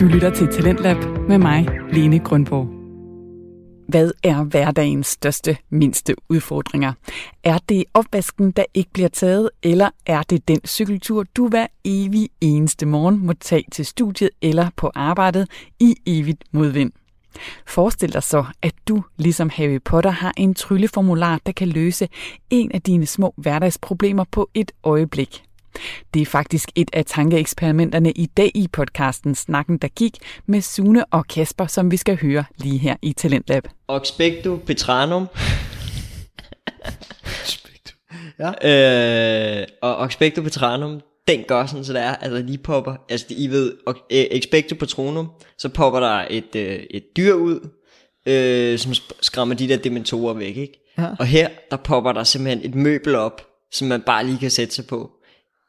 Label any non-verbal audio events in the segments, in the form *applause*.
Du lytter til Talentlab med mig, Lene Grundborg. Hvad er hverdagens største, mindste udfordringer? Er det opvasken, der ikke bliver taget, eller er det den cykeltur, du hver evig eneste morgen må tage til studiet eller på arbejdet i evigt modvind? Forestil dig så, at du, ligesom Harry Potter, har en trylleformular, der kan løse en af dine små hverdagsproblemer på et øjeblik. Det er faktisk et af tankeeksperimenterne i dag i podcasten Snakken, der gik med Sune og Kasper, som vi skal høre lige her i Talentlab. Oxpecto Petranum. Ja. øh, og Oxpecto Petranum, den gør sådan, så der er, altså lige popper, altså I ved, og, øh, Expecto Patronum, så popper der et, øh, et dyr ud, øh, som sk- skræmmer de der dementorer væk, ikke? Ja. Og her, der popper der simpelthen et møbel op, som man bare lige kan sætte sig på.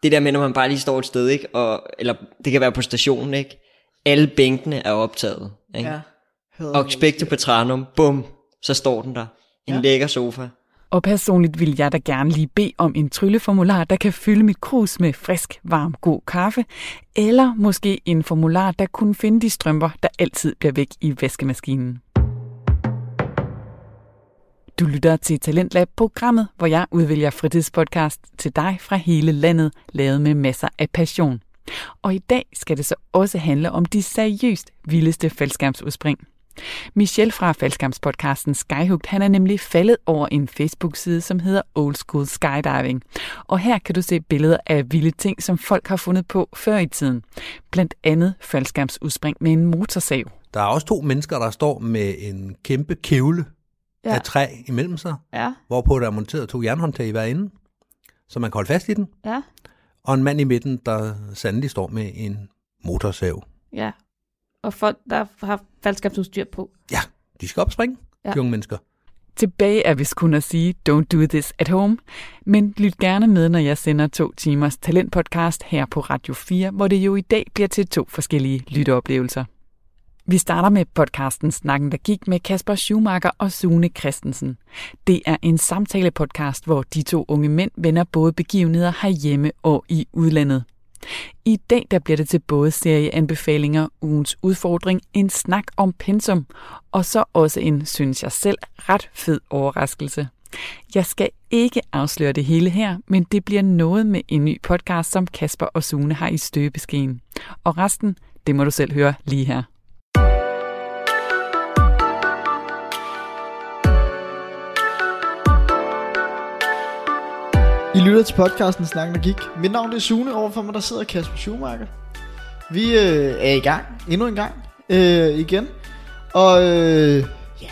Det der med, når man bare lige står et sted, ikke? Og, eller det kan være på stationen, ikke? Alle bænkene er optaget, ikke? Ja. Oxpecto Patranum, bum, så står den der. En ja. lækker sofa. Og personligt vil jeg da gerne lige bede om en trylleformular, der kan fylde mit krus med frisk, varm, god kaffe, eller måske en formular, der kunne finde de strømper, der altid bliver væk i vaskemaskinen. Du lytter til Talentlab, programmet, hvor jeg udvælger fritidspodcast til dig fra hele landet, lavet med masser af passion. Og i dag skal det så også handle om de seriøst vildeste faldskærmsudspring. Michel fra faldskærmspodcasten Skyhooked, han er nemlig faldet over en Facebook-side, som hedder Old School Skydiving. Og her kan du se billeder af vilde ting, som folk har fundet på før i tiden. Blandt andet faldskærmsudspring med en motorsav. Der er også to mennesker, der står med en kæmpe kævle ja. af træ imellem sig, Ja, hvorpå der er monteret to jernhåndtag i hver ende, så man kan holde fast i den, ja, og en mand i midten, der sandelig står med en motorsav. ja. Og folk, der har faldskabsudstyr på. Ja, de skal op og springe, ja. Ja. de unge mennesker. Tilbage er vist kun at sige, don't do this at home, men lyt gerne med, når jeg sender to timers talentpodcast her på Radio 4, hvor det jo i dag bliver til to forskellige lytteoplevelser. Vi starter med podcasten Snakken, der gik med Kasper Schumacher og Sune Christensen. Det er en samtale-podcast, hvor de to unge mænd vender både begivenheder herhjemme og i udlandet. I dag der bliver det til både serieanbefalinger, ugens udfordring, en snak om pensum, og så også en, synes jeg selv, ret fed overraskelse. Jeg skal ikke afsløre det hele her, men det bliver noget med en ny podcast, som Kasper og Sune har i støbeskeen. Og resten, det må du selv høre lige her. Lytter til podcasten Snakken, der gik. Mit navn er Sune, overfor mig der sidder Kasper Schumacher. Vi øh, er i gang, endnu en gang, øh, igen. Og øh, ja,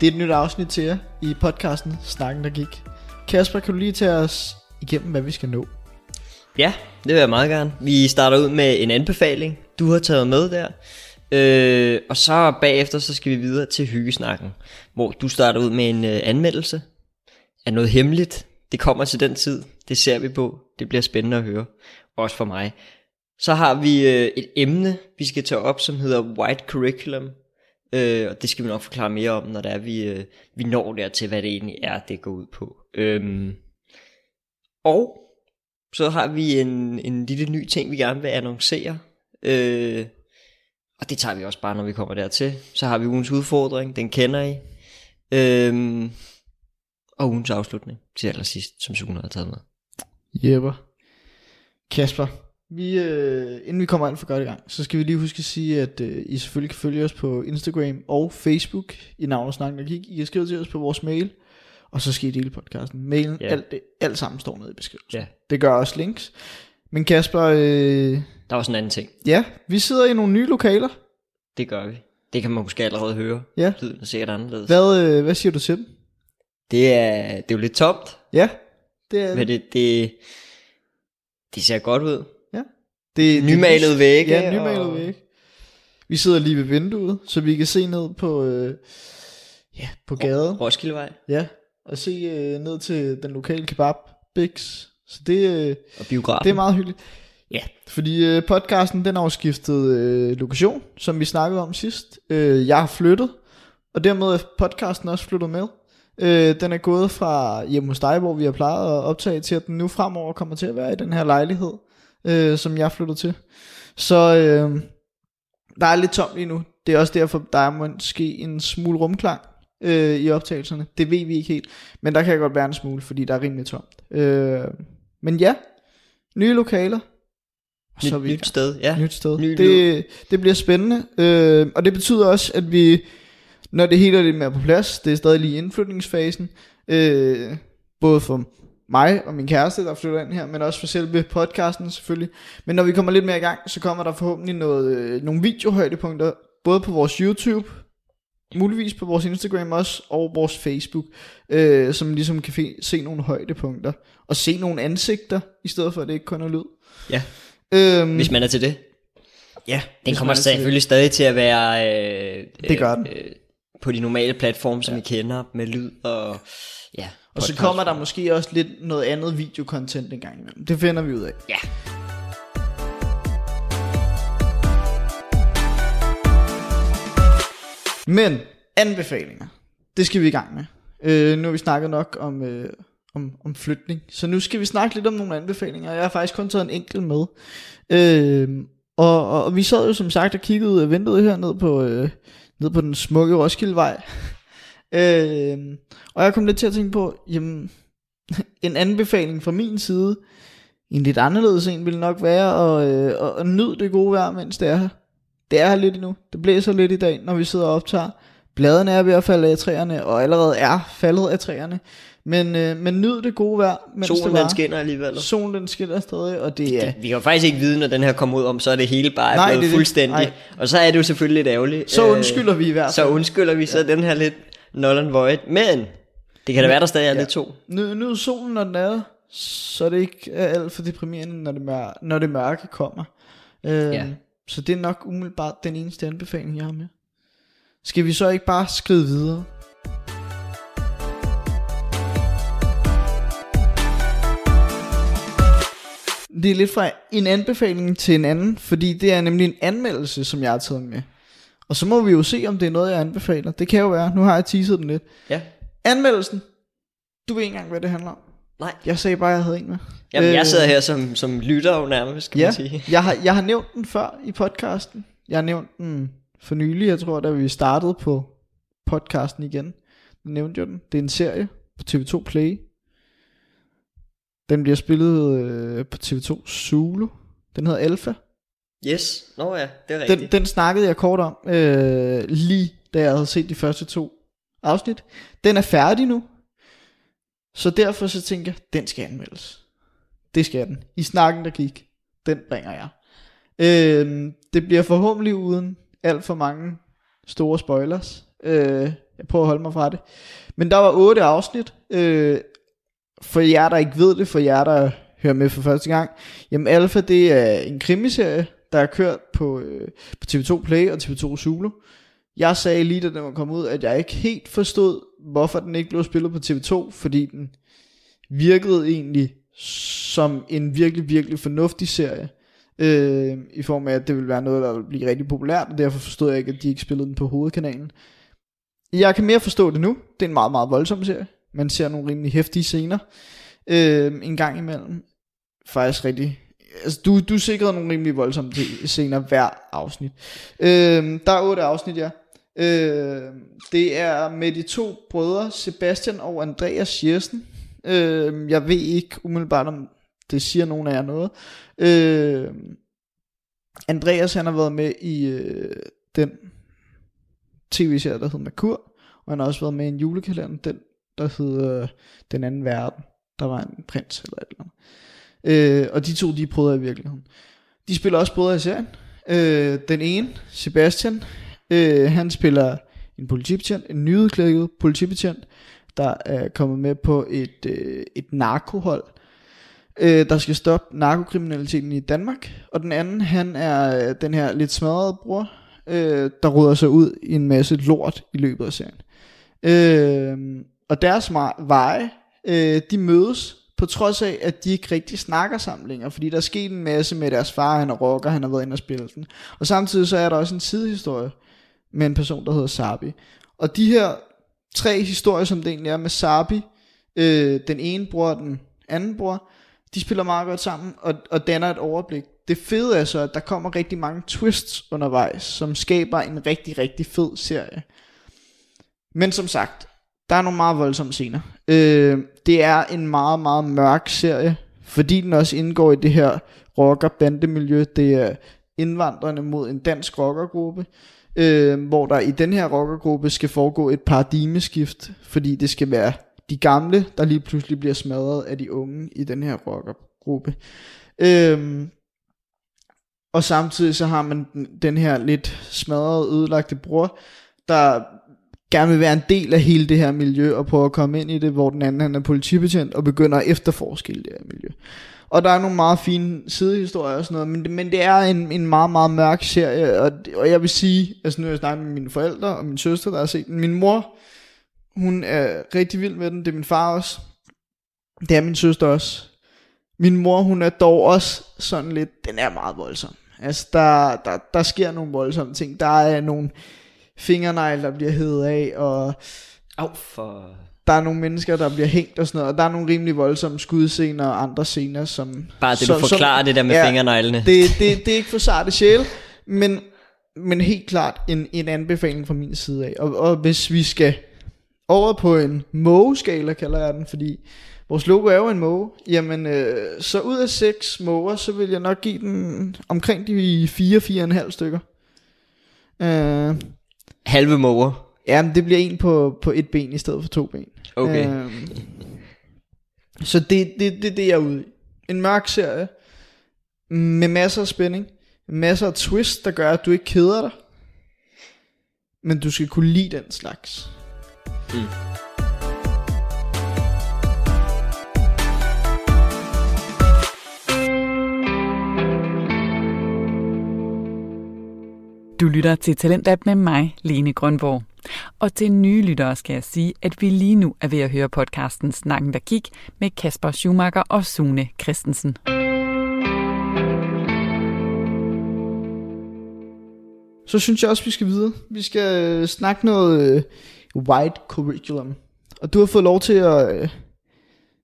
det er et nyt afsnit til jer i podcasten Snakken, der gik. Kasper, kan du lige tage os igennem, hvad vi skal nå? Ja, det vil jeg meget gerne. Vi starter ud med en anbefaling, du har taget med der. Øh, og så bagefter, så skal vi videre til hyggesnakken, hvor du starter ud med en øh, anmeldelse af noget hemmeligt. Det kommer til den tid, det ser vi på. Det bliver spændende at høre, også for mig. Så har vi øh, et emne, vi skal tage op, som hedder White Curriculum. Øh, og det skal vi nok forklare mere om, når det er, vi, øh, vi når der til, hvad det egentlig er, det går ud på. Øhm, og så har vi en, en lille ny ting, vi gerne vil annoncere. Øh, og det tager vi også bare, når vi kommer dertil. Så har vi ugens udfordring, den kender I. Øhm, og ugens afslutning til allersidst, som Sune har taget med. Jepper. Kasper, vi, øh, inden vi kommer alt for godt i gang, så skal vi lige huske at sige, at øh, I selvfølgelig kan følge os på Instagram og Facebook i navnet Snakken, der gik. I kan skrive til os på vores mail, og så skal I dele podcasten. Mailen, Ja. alt, det, alt sammen står nede i beskrivelsen. Ja. Det gør også links. Men Kasper, øh, Der er også en anden ting. ja, vi sidder i nogle nye lokaler. Det gør vi. Det kan man måske allerede høre. Ja. Lyden er sikkert anderledes. Hvad, øh, hvad siger du til dem? Det, er, det er jo lidt tomt, Ja, det er men det, det, det ser godt ud. Ja. Det, Nymalede det, vægge Ja, nymalet og- vægge. Vi sidder lige ved vinduet, så vi kan se ned på, øh, ja, på gaden. Roskildevej Ja, og se øh, ned til den lokale kebab, Bix. Så det, øh, og biografen. det er meget hyggeligt. Ja, fordi øh, podcasten den har jo skiftet øh, lokation, som vi snakkede om sidst. Øh, jeg har flyttet, og dermed er podcasten også flyttet med. Øh, den er gået fra hjemme hos dig, hvor vi har plejet at optage, til at den nu fremover kommer til at være i den her lejlighed, øh, som jeg flyttede til. Så øh, der er lidt tomt lige nu. Det er også derfor, der er måske en smule rumklang øh, i optagelserne. Det ved vi ikke helt. Men der kan godt være en smule, fordi der er rimelig tomt. Øh, men ja, nye lokaler. Og Nyt, er vi nyt sted, ja. nyt sted. Ny det, det bliver spændende, øh, og det betyder også, at vi, når det hele er lidt mere på plads, det er stadig lige i indflytningsfasen, øh, både for mig og min kæreste, der flytter ind her, men også for selve podcasten selvfølgelig. Men når vi kommer lidt mere i gang, så kommer der forhåbentlig noget, øh, nogle videohøjdepunkter, både på vores YouTube, muligvis på vores Instagram også, og vores Facebook, øh, som ligesom kan se nogle højdepunkter, og se nogle ansigter, i stedet for at det ikke kun er lyd. Ja, Øhm, hvis man er til det. ja, Den kommer er til det. selvfølgelig stadig til at være øh, Det gør den. Øh, på de normale platforme, som ja. I kender, med lyd og ja. Og så kommer der måske også lidt noget andet videokontent en gang imellem. Det finder vi ud af. Ja. Men anbefalinger, det skal vi i gang med. Øh, nu har vi snakket nok om, øh, om, om flytning, så nu skal vi snakke lidt om nogle anbefalinger. Jeg har faktisk kun taget en enkelt med. Øh, og, og, og vi sad jo som sagt og kiggede ud af vinduet her ned på, øh, ned på den smukke Roskildevej. øh, og jeg kom lidt til at tænke på, jamen, *laughs* en anbefaling fra min side, en lidt anderledes en ville nok være at, øh, at, at nyde det gode vejr, mens det er her. Det er her lidt endnu. Det blæser lidt i dag, når vi sidder og optager. Bladene er ved at falde af træerne, og allerede er faldet af træerne. Men, øh, men nyd det gode vejr, mens Solen det var. den skinner alligevel. Solen den skinner stadig, og det er... Vi kan jo faktisk ikke vide, når den her kommer ud om, så er det hele bare Nej, blevet det er det. fuldstændig. Nej. Og så er det jo selvfølgelig lidt ærgerligt. Så Øh, undskylder vi i hvert Så fald. undskylder vi så den her lidt null and void. Men det kan da være, der stadig er Ja. lidt to. Nyd, nyd solen, når den er så det ikke er alt for deprimerende, når det, mør- når det mørke kommer. Øh, Ja. Så det er nok umiddelbart den eneste anbefaling, jeg har med. Skal vi så ikke bare skride videre? Det er lidt fra en anbefaling til en anden, fordi det er nemlig en anmeldelse, som jeg har taget med. Og så må vi jo se, om det er noget, jeg anbefaler. Det kan jo være. Nu har jeg teaset den lidt. Ja. Anmeldelsen. Du ved ikke engang, hvad det handler om. Nej. Jeg sagde bare, at jeg havde en med. Jamen, Øh, jeg sidder her som, som lytter jo nærmest, skal Ja, man sige. *laughs* jeg har, jeg har nævnt den før i podcasten. Jeg har nævnt den for nylig, jeg tror, da vi startede på podcasten igen. Jeg nævnte jo den. Det er en serie på TV2 Play. Den bliver spillet øh, på TV2 Zulu. Den hedder Alpha. Yes, nå ja, det er Den, rigtigt. den snakkede jeg kort om, øh, lige da jeg havde set de første to afsnit. Den er færdig nu. Så derfor så tænker jeg, den skal anmeldes. Det skal den. I snakken der gik, den bringer jeg. Øh, det bliver forhåbentlig uden alt for mange store spoilers. Øh, jeg prøver at holde mig fra det. Men der var otte afsnit. Øh, for jer, der ikke ved det, for jer, der hører med for første gang. Jamen Alpha, det er en krimiserie, der er kørt på, øh, på TV2 Play og TV2 Zulu. Jeg sagde lige, da den var kommet ud, at jeg ikke helt forstod, hvorfor den ikke blev spillet på TV2, fordi den virkede egentlig som en virkelig, virkelig fornuftig serie. Øh, I form af, at det ville være noget, der ville blive rigtig populært, og derfor forstod jeg ikke, at de ikke spillede den på hovedkanalen. Jeg kan mere forstå det nu. Det er en meget, meget voldsom serie. Man ser nogle rimelig hæftige scener øh, en gang imellem. Faktisk rigtig... Altså, du, du sikrede nogle rimelig voldsomme scener hver afsnit. Øh, der er otte afsnit, ja. Øh, det er med de to brødre, Sebastian og Andreas Jessen. Øh, jeg ved ikke umiddelbart, om det siger nogen af jer noget. Øh, Andreas, han har været med i øh, den tv-serie, der hedder Merkur, og han har også været med i en julekalender, den der hedder øh, Den anden verden. Der var en prins eller et eller andet. Øh, og de to, de er brødre i virkeligheden. De spiller også brødre i serien. Øh, den ene, Sebastian, øh, han spiller en politibetjent, en nyudklækket politibetjent, der er kommet med på et, øh, et narkohold, øh, der skal stoppe narkokriminaliteten i Danmark. Og den anden, han er øh, den her lidt smadrede bror, øh, der råder sig ud i en masse lort i løbet af serien. Øh, og deres veje, øh, de mødes på trods af, at de ikke rigtig snakker sammen længere, fordi der er sket en masse med deres far, han er rocker, han har været inde og spille den. Og samtidig så er der også en sidehistorie med en person, der hedder Sabi. Og de her tre historier, som det egentlig er med Sabi, øh, den ene bror og den anden bror, de spiller meget godt sammen og, og danner et overblik. det fede er så, at der kommer rigtig mange twists undervejs, som skaber en rigtig, rigtig fed serie. Men som sagt, der er nogle meget voldsomme scener. Øh, det er en meget, meget mørk serie, fordi den også indgår i det her rocker-bandemiljø. Det er indvandrerne mod en dansk rockergruppe, øh, hvor der i den her rockergruppe skal foregå et paradigmeskift, fordi det skal være de gamle, der lige pludselig bliver smadret af de unge i den her rockergruppe. Øh, og samtidig så har man den, den her lidt smadrede, ødelagte bror, der gerne vil være en del af hele det her miljø og prøve at komme ind i det, hvor den anden han er politibetjent og begynder at efterforske det her miljø. Og der er nogle meget fine sidehistorier og sådan noget, men, men det er en, en meget, meget mørk serie, og, og jeg vil sige, altså nu har jeg snakket med mine forældre og min søster, der har set den. Min mor, hun er rigtig vild med den, det er min far også. Det er min søster også. Min mor, hun er dog også sådan lidt, den er meget voldsom. Altså, der, der, der sker nogle voldsomme ting. Der er nogle fingernegle, der bliver hævet af, og Au, for... der er nogle mennesker, der bliver hængt og sådan noget, og der er nogle rimelig voldsomme skudscener og andre scener, som... Bare det, som, du forklarer det der med fingerneglene. Det, det, det er ikke for sarte sjæl, men, men helt klart en, en anbefaling fra min side af. Og, og hvis vi skal over på en mågeskala, kalder jeg den, fordi vores logo er jo en måge, jamen øh, så ud af seks måger, så vil jeg nok give den omkring de 4-4,5 stykker. Øh, Halve måger. Ja, men det bliver en på, på et ben i stedet for to ben. Okay. Øhm, så det er det, det, det, jeg er ude i. En mørk serie, med masser af spænding, masser af twist, der gør, at du ikke keder dig. Men du skal kunne lide den slags. Du lytter til Talentlab med mig, Lene Grønborg. Og til nye lyttere skal jeg sige, at vi lige nu er ved at høre podcasten Snakken, der gik med Kasper Schumacher og Sune Christensen. Så synes jeg også, vi skal videre. Vi skal øh, snakke noget øh, white curriculum. Og du har fået lov til at, øh,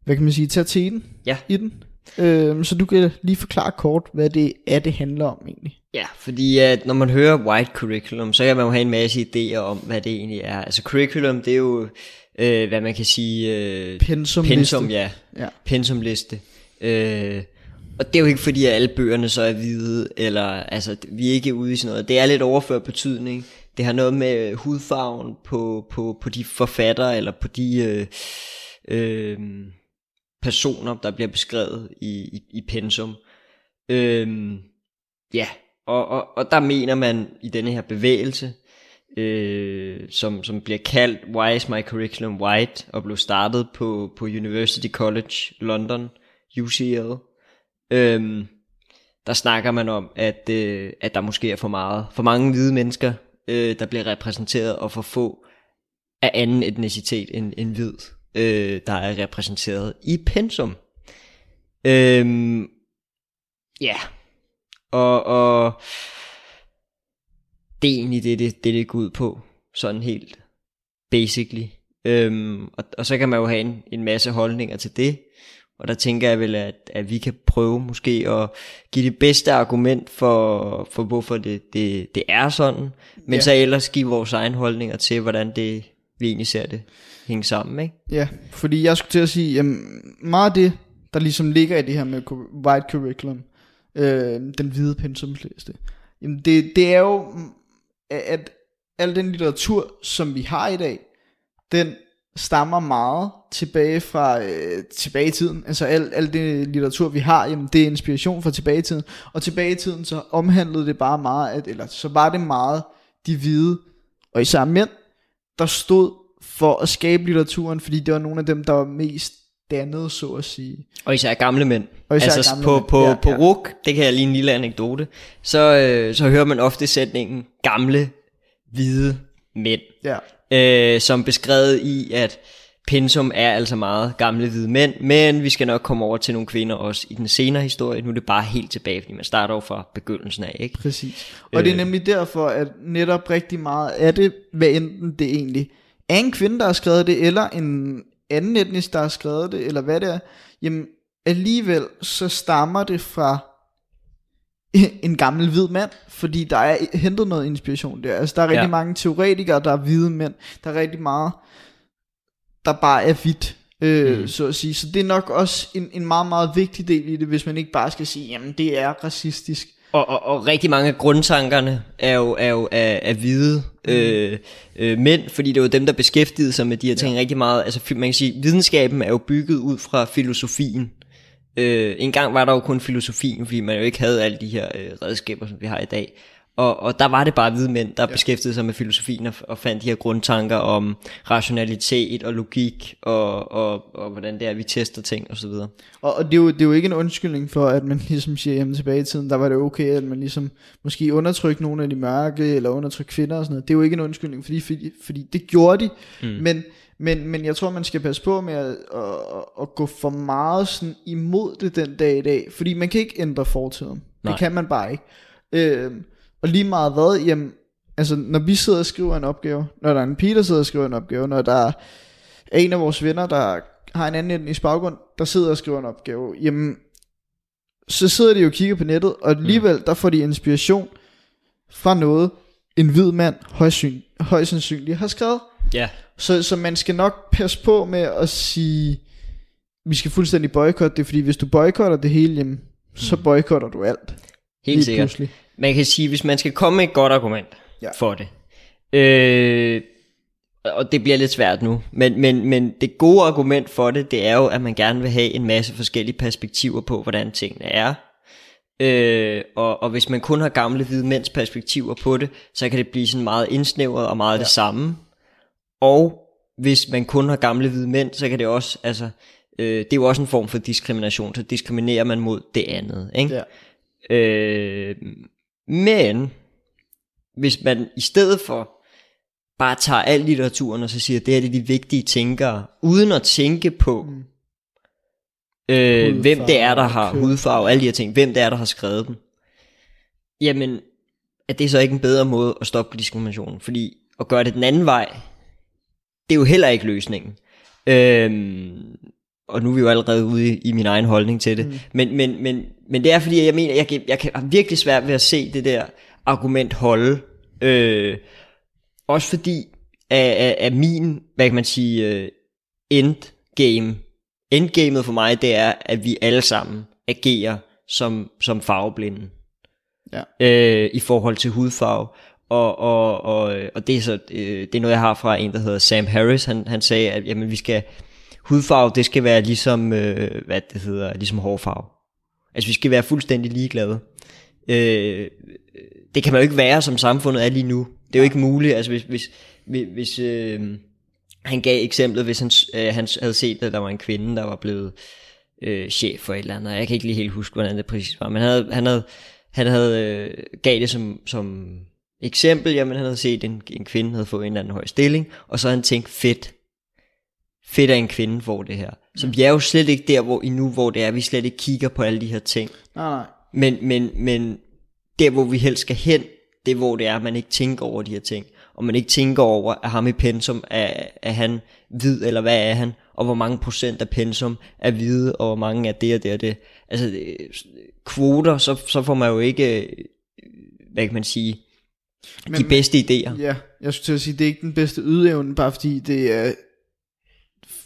hvad kan man sige, tage teten Ja. i den. Øh, så du kan lige forklare kort, hvad det er, det handler om egentlig. Ja, fordi at når man hører white curriculum, så kan man jo have en masse idéer om, hvad det egentlig er. Altså curriculum, det er jo, øh, hvad man kan sige... Øh, Pensumliste. Pensum, ja. Ja. Pensumliste. Øh, og det er jo ikke fordi, at alle bøgerne så er hvide, eller altså, vi er ikke ude i sådan noget. Det er lidt overført betydning. Det har noget med hudfarven på, på, på de forfattere, eller på de øh, øh, personer, der bliver beskrevet i, i, i pensum. Øhm, ja, og, og, og der mener man i denne her bevægelse, øh, som, som bliver kaldt Why is my curriculum white, og blev startet på, på University College London, UCL. Øhm, der snakker man om, at, øh, at der måske er for meget, for mange hvide mennesker, øh, der bliver repræsenteret, og for få af anden etnicitet end, end hvid, øh, der er repræsenteret i pensum. Øhm, ja, og, og det er egentlig det, det, det, det går ud på, sådan helt basically. Øhm, og, og så kan man jo have en, en masse holdninger til det, og der tænker jeg vel, at, at vi kan prøve måske at give det bedste argument for, for hvorfor det, det, det er sådan, men Ja. ja. så ellers give vores egen holdninger til, hvordan det, vi egentlig ser det hænge sammen, ikke? Ja, fordi jeg skulle til at sige, jamen, meget af det, der ligesom ligger i det her med white curriculum, øh, den hvide pensumliste, jamen det, det er jo, at al den litteratur, som vi har i dag, den stammer meget tilbage fra øh, tilbage i tiden. Altså al, al det litteratur, vi har, jamen, det er inspiration fra tilbage i tiden. Og tilbage i tiden, så omhandlede det bare meget, at, eller så var det meget de hvide, og især mænd, der stod for at skabe litteraturen, fordi det var nogle af dem, der var mest dannede, så at sige. Og især gamle mænd. Og især altså gamle på, mænd, på, ja, på ja. RUK, det kan jeg lige en lille anekdote, så, øh, så hører man ofte sætningen gamle, hvide mænd. Ja. øh, som beskrevet i, at pensum er altså meget gamle hvide mænd, men vi skal nok komme over til nogle kvinder også i den senere historie. Nu er det bare helt tilbage, fordi man starter jo fra begyndelsen af, ikke? Præcis. Og øh. det er nemlig derfor, at netop rigtig meget af det, hvad enten det egentlig er en kvinde, der har skrevet det, eller en anden etnisk, der har skrevet det, eller hvad det er, jamen alligevel så stammer det fra *laughs* en gammel hvid mand, fordi der er hentet noget inspiration der. Altså, der er rigtig Ja. mange teoretikere, der er hvide mænd. Der er rigtig meget, der bare er hvidt, øh, Mm. mm. så at sige. Så det er nok også en, en meget, meget vigtig del i det, hvis man ikke bare skal sige, jamen det er racistisk. Og, og, og rigtig mange af grundtankerne er jo, er jo af, af hvide øh, øh, mænd, fordi det var dem, der beskæftigede sig med de her ting ja. rigtig meget. Altså man kan sige, videnskaben er jo bygget ud fra filosofien. Øh, en gang var der jo kun filosofien, fordi man jo ikke havde alle de her øh, redskaber, som vi har i dag. Og, og der var det bare hvide mænd, der ja. beskæftigede sig med filosofien og, og fandt de her grundtanker om rationalitet og logik og, og, og hvordan det er, vi tester ting osv. Og, og det, er jo, det er jo ikke en undskyldning for, at man *laughs* ligesom siger, jamen tilbage i tiden, der var det okay, at man ligesom måske undertrykte nogle af de mørke, eller undertrykte kvinder og sådan noget. Det er jo ikke en undskyldning, fordi, fordi, fordi det gjorde de. Mm. Men, men, men jeg tror, man skal passe på med at, at, at gå for meget sådan imod det den dag i dag, fordi man kan ikke ændre fortiden. Nej. Det kan man bare ikke. Øhm, og lige meget hvad, jamen, altså når vi sidder og skriver en opgave, når der er en pige, der sidder og skriver en opgave, når der er en af vores venner, der har en anden etnisk baggrund, der sidder og skriver en opgave, jamen, så sidder de jo og kigger på nettet, og alligevel, der får de inspiration fra noget, en hvid mand højst, højst sandsynligt har skrevet. Ja, Så, så man skal nok passe på med at sige, vi skal fuldstændig boykotte det, fordi hvis du boykotter det hele, jamen, så boykotter du alt. Helt sikkert. pludselig. Man kan sige, hvis man skal komme med et godt argument Ja. for det, øh, og det bliver lidt svært nu, men, men, men det gode argument for det, det er jo, at man gerne vil have en masse forskellige perspektiver på, hvordan tingene er. Øh, og, og hvis man kun har gamle hvide mænds perspektiver på det, så kan det blive sådan meget indsnævret og meget ja. det samme. Og hvis man kun har gamle hvide mænd, så kan det også, altså, øh, det er jo også en form for diskrimination, så diskriminerer man mod det andet, ikke? Ja. Øh, men hvis man i stedet for bare tager al litteraturen og så siger, det her det er de vigtige tænkere, uden at tænke på, mm. øh, hvem det er, der har køn. hudfarve og alle de her ting, hvem det er, der har skrevet dem, jamen, er det så ikke en bedre måde at stoppe diskriminationen? Fordi at gøre det den anden vej, det er jo heller ikke løsningen. Øhm, og nu er vi jo allerede ude i, i min egen holdning til det. Mm. Men, men, men, men det er fordi, jeg mener, jeg, kan- jeg kan har virkelig svært ved at se det der argument holde. Øh, også fordi af, af, af min, hvad kan man sige, øh, endgame, endgamet for mig, det er, at vi alle sammen agerer som, som farveblinde Ja. øh, i forhold til hudfarve. Og, og, og, og det, er så, øh, det er noget, jeg har fra en, der hedder Sam Harris. Han, han sagde, at jamen, vi skal, hudfarve, det skal være ligesom, øh, hvad det hedder, ligesom hårfarve. Altså, vi skal være fuldstændig ligeglade. Øh, det kan man jo ikke være, som samfundet er lige nu. Det er jo ikke muligt, altså hvis, hvis, hvis, øh, han gav eksemplet, hvis han, øh, han havde set, at der var en kvinde, der var blevet øh, chef for et eller andet, og jeg kan ikke lige helt huske, hvordan det præcis var, men han havde, han havde, han havde øh, gav det som, som eksempel, jamen han havde set en, en kvinde havde fået en eller anden høj stilling, og så havde han tænkt, fedt, fedt at en kvinde får det her. Så vi er jo slet ikke der hvor, endnu, hvor det er, vi slet ikke kigger på alle de her ting. Nej, nej. Men, men, men der hvor vi helst skal hen, det er hvor det er, at man ikke tænker over de her ting. Og man ikke tænker over, at ham i pensum, er, er han hvid, eller hvad er han? Og hvor mange procent af pensum er hvide, og hvor mange er det og det og det. Altså øh, kvoter, så, så får man jo ikke, øh, hvad kan man sige, Men- de bedste idéer. Ja, jeg skulle til at sige, det er ikke den bedste ydeevne, bare fordi det er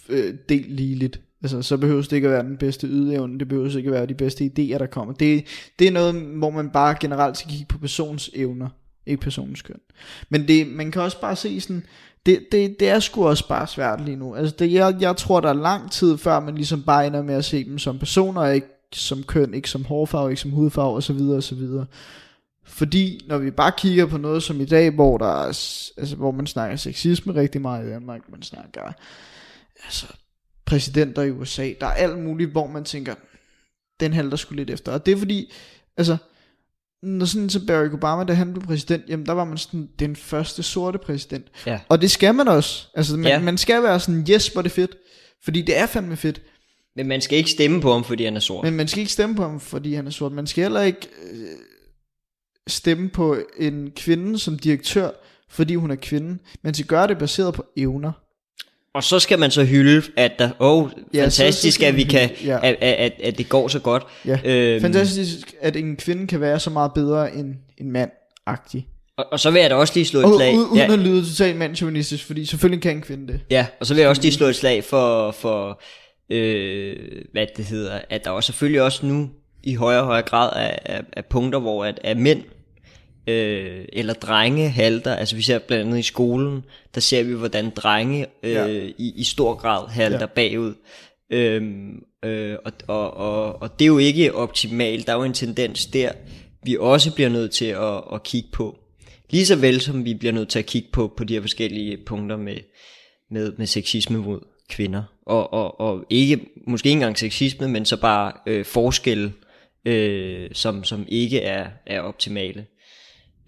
øh, del ligeligt. Altså, så behøves det ikke at være den bedste ydeevne, det behøves ikke at være de bedste idéer, der kommer. Det, det er noget, hvor man bare generelt skal kigge på persons evner, ikke personens køn. Men det, man kan også bare se sådan, det, det, det er sgu også bare svært lige nu. Altså, det, jeg, jeg tror, der er lang tid, før man ligesom bare ender med at se dem som personer, ikke som køn, ikke som hårfarve, ikke som hudfarve, osv. osv. Fordi når vi bare kigger på noget som i dag, hvor der er, altså, hvor man snakker sexisme rigtig meget i Danmark, man snakker altså, præsidenter i USA, der er alt muligt, hvor man tænker, den halter sgu lidt efter. Og det er fordi, altså, når sådan så Barack Obama, da han blev præsident, jamen der var man sådan den første sorte præsident. Ja. Og det skal man også. Altså, man, Ja. man skal være sådan, yes, hvor er det fedt. Fordi det er fandme fedt. Men man skal ikke stemme på ham, fordi han er sort. Men man skal ikke stemme på ham, fordi han er sort. Man skal heller ikke øh, stemme på en kvinde som direktør, fordi hun er kvinde. Man skal gøre det baseret på evner. Og så skal man så hylde, at der, oh, Ja, ja, så- så fantastisk, at vi kan, ja. at, at, at, det går så godt. Ja. Øhm, Fantastisk, at en kvinde kan være så meget bedre end en mand-agtig. Og, og så vil jeg da også lige slå et slag. uden ja, at lyde totalt mandsjuvenistisk, fordi selvfølgelig kan en kvinde det. ja, og så vil jeg også lige slå et slag for, for øh, hvad det hedder, at der også selvfølgelig også nu i højere og højere grad er, er, er punkter, hvor at, at mænd øh, eller drenge halter. Altså vi ser blandt andet i skolen, der ser vi, hvordan drenge øh, Ja. i, i stor grad halter ja. bagud. Øhm, øh, og, og, og, og det er jo ikke optimalt. Der er jo en tendens der, vi også bliver nødt til at, at kigge på. Lige så vel som vi bliver nødt til at kigge på, på de her forskellige punkter med, med, med sexisme mod kvinder. Og, og, og ikke, måske ikke engang sexisme, men så bare øh, forskelle, øh, som, som ikke er, er optimale.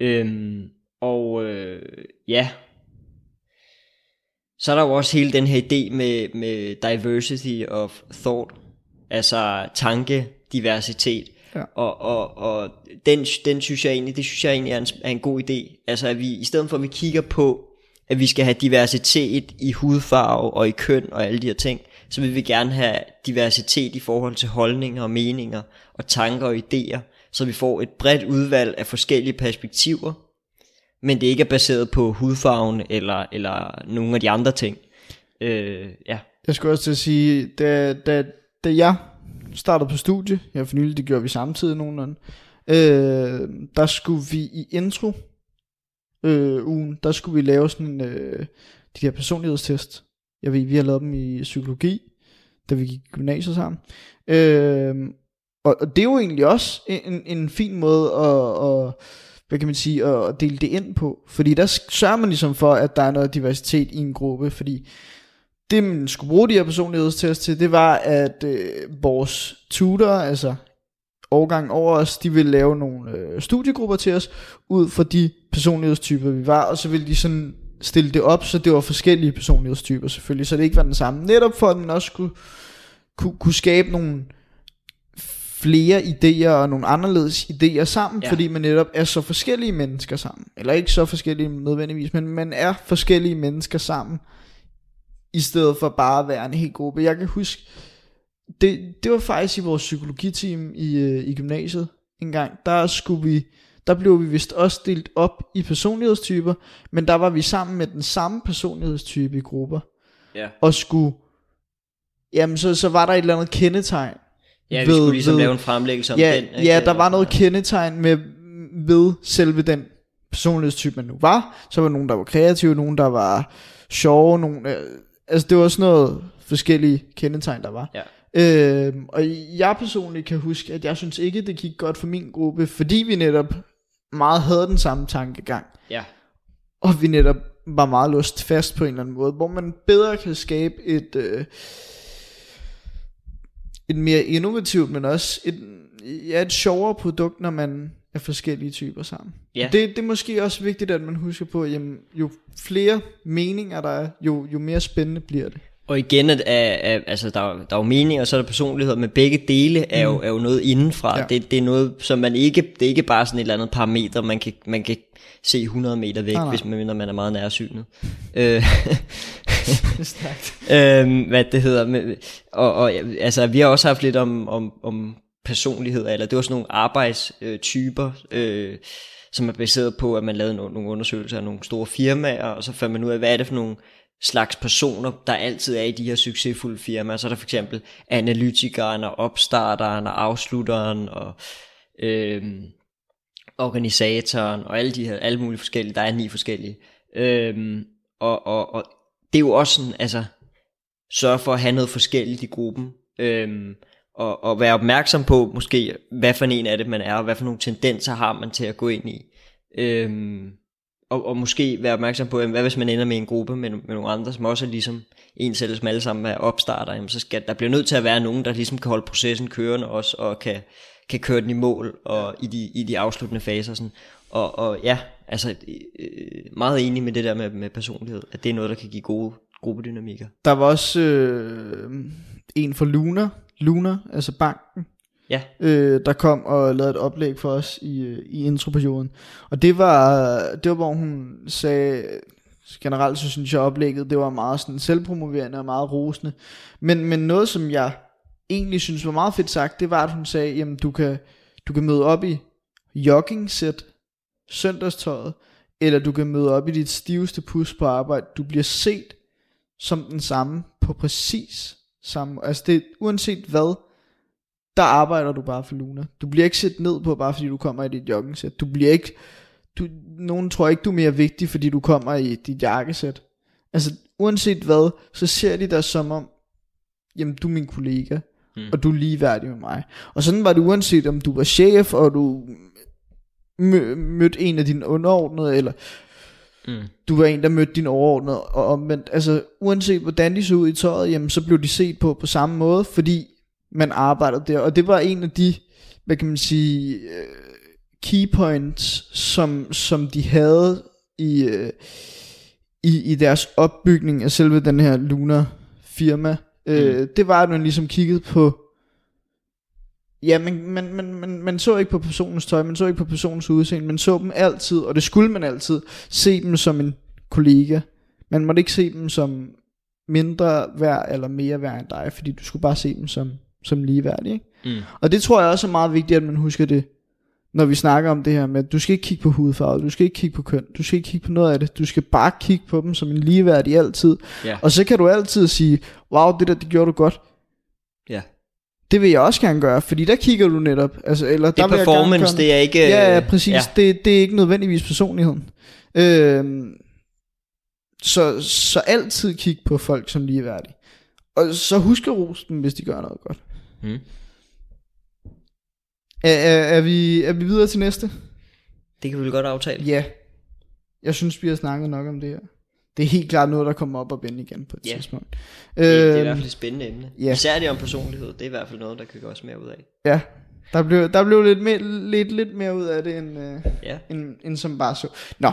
Øhm, og øh, ja, så er der jo også hele den her idé med, med diversity of thought, altså tanke, diversitet. Ja. Og, og, og den, den synes jeg egentlig, det synes jeg egentlig er en, er en god idé. Altså at vi, i stedet for at vi kigger på, at vi skal have diversitet i hudfarve og i køn og alle de her ting, så vil vi gerne have diversitet i forhold til holdninger og meninger og tanker og idéer, så vi får et bredt udvalg af forskellige perspektiver, men det ikke er baseret på hudfarven eller, eller nogle af de andre ting. Øh, ja. Jeg skulle også til at sige, da, da, da jeg startede på studie, jeg for nylig, det gjorde vi samtidig nogenlunde, øh, der skulle vi i intro øh, ugen, der skulle vi lave sådan en, øh, de der personlighedstest. Jeg ved, vi har lavet dem i psykologi, da vi gik i gymnasiet sammen. Øh, og, og det er jo egentlig også en, en fin måde at, at hvad kan man sige, at, dele det ind på. Fordi der sørger man ligesom for, at der er noget diversitet i en gruppe, fordi det man skulle bruge de her personlighedstest til, det var, at øh, vores tutor, altså årgang over os, de ville lave nogle øh, studiegrupper til os, ud fra de personlighedstyper, vi var, og så ville de sådan stille det op, så det var forskellige personlighedstyper selvfølgelig, så det ikke var den samme. Netop for, at man også skulle kunne, kunne skabe nogle flere idéer og nogle anderledes idéer sammen, ja. Fordi man netop er så forskellige mennesker sammen. Eller ikke så forskellige nødvendigvis, men man er forskellige mennesker sammen, i stedet for bare at være en hel gruppe. Jeg kan huske, det, det var faktisk i vores psykologiteam i, øh, i gymnasiet en gang, der skulle vi, der blev vi vist også delt op i personlighedstyper, men der var vi sammen med den samme personlighedstype i grupper, Ja. og skulle, jamen så, så var der et eller andet kendetegn, Ja, vi ved- skulle ligesom ved- lave en fremlæggelse om ja, den. ikke? Ja, der var noget kendetegn med ved selve den personlighedstype, man nu var. Så var nogen, der var kreative, nogen, der var sjove, nogen, øh, altså det var sådan noget forskellige kendetegn, der var. Ja. Øhm, og jeg personligt kan huske, at jeg synes ikke, det gik godt for min gruppe, fordi vi netop meget havde den samme tankegang. Ja. Og vi netop var meget låst fast på en eller anden måde, hvor man bedre kan skabe et, øh, et mere innovativt, men også et, ja, et sjovere produkt, når man er forskellige typer sammen. Ja. Det, det er måske også vigtigt, at man husker på, at jamen, jo flere meninger der er, jo, jo mere spændende bliver det. Og igen, at, at, at, altså, der, er- der er jo mening, og så er der personlighed, men begge dele er jo, er jo noget indenfra. Ja. Det, det er noget, som man ikke, det er ikke bare sådan et eller andet parameter, man kan, man kan se 100 meter væk, Nej, nej. hvis man, når man er meget nærsynet. *laughs* øh, *laughs* øhm, hvad det hedder. Men, og, og altså, vi har også haft lidt om, om, om personlighed, eller det var sådan nogle arbejdstyper, øh, som er baseret på, at man lavede nogle, nogle undersøgelser af nogle store firmaer, og så fandt man ud af, hvad er det for nogle slags personer, der altid er i de her succesfulde firmaer. Så er der for eksempel analytikeren, og opstarteren, og afslutteren, og øh, organisatoren, og alle de her, alle mulige forskellige, der er ni forskellige. Øh, og, og, og det er jo også sådan, altså, sørge for at have noget forskelligt i gruppen, Øh, og, og være opmærksom på måske, hvad for en af det man er, og hvad for nogle tendenser har man til at gå ind i. Øhm, og, og måske være opmærksom på, jamen, hvad hvis man ender med en gruppe med, med nogle andre, som også er ligesom en selv, som alle sammen er opstarter, jamen, så skal der bliver nødt til at være nogen, der ligesom kan holde processen kørende også, og kan, kan køre den i mål, og i de, i de afsluttende faser. Sådan. Og, og ja, altså øh, meget enig med det der med, med personlighed, at det er noget, der kan give gode gruppedynamikker. Der var også øh, en fra Luna, Luna, altså banken, Ja, øh, der kom og lavede et oplæg for os i, øh, i introperioden. Og det var, det var, hvor hun sagde, generelt så synes jeg oplægget, det var meget sådan selvpromoverende og meget rosende. Men, men noget som jeg egentlig synes var meget fedt sagt, det var at hun sagde, jamen du kan, du kan møde op i jogging-sæt, søndagstøjet, eller du kan møde op i dit stiveste pus på arbejde. Du bliver set som den samme på præcis samme Altså det uanset hvad, der arbejder du bare for Luna. Du bliver ikke set ned på, bare fordi du kommer i dit joggingsæt. Du bliver ikke, du, nogen tror ikke, du er mere vigtig, fordi du kommer i dit jakkesæt. Altså uanset hvad, så ser de dig som om, jamen du er min kollega, mm. og du er ligeværdig med mig. Og sådan var det uanset om du var chef, og du mø- mødte en af dine underordnede, eller mm. du var en, der mødte din overordnede, og omvendt. Altså, uanset hvordan de så ud i tøjet, jamen, så blev de set på på samme måde, fordi man arbejdede der. Og det var en af de, hvad kan man sige, øh, key points, som, som de havde i, øh, i, i deres opbygning af selve den her Luna firma. Øh, mm. Det var, at man ligesom kiggede på Ja, men man, man, man, man så ikke på personens tøj, man så ikke på personens udseende, man så dem altid, og det skulle man altid, se dem som en kollega. Man måtte ikke se dem som mindre værd eller mere værd end dig, fordi du skulle bare se dem som, som ligeværdige. Ikke? Mm. Og det tror jeg også er meget vigtigt, at man husker det, når vi snakker om det her med, at du skal ikke kigge på hudfarve, du skal ikke kigge på køn, du skal ikke kigge på noget af det, du skal bare kigge på dem som en ligeværdig altid. Yeah. Og så kan du altid sige, wow, det der, det gjorde du godt. Ja. Det vil jeg også gerne gøre, fordi der kigger du netop. Altså, eller det er der performance, det er ikke... Ja, ja præcis. Ja. Det, det er ikke nødvendigvis personligheden. Øhm, så, så altid kig på folk som ligeværdige. Og så husk at rose dem, hvis de gør noget godt. Mm. Er, er, er, vi, er vi videre til næste? Det kan vi vel godt aftale. Ja. Jeg synes, vi har snakket nok om det her. Det er helt klart noget, der kommer op og vende igen på et ja. tidspunkt. Det, det er i øhm, hvert fald et spændende emne. Ja. Især det om personlighed. Det er i hvert fald noget, der kan gøres mere ud af. Ja, der blev, der blev lidt, mere, lidt, lidt mere ud af det, end, øh, ja. end, end som bare så. Nå.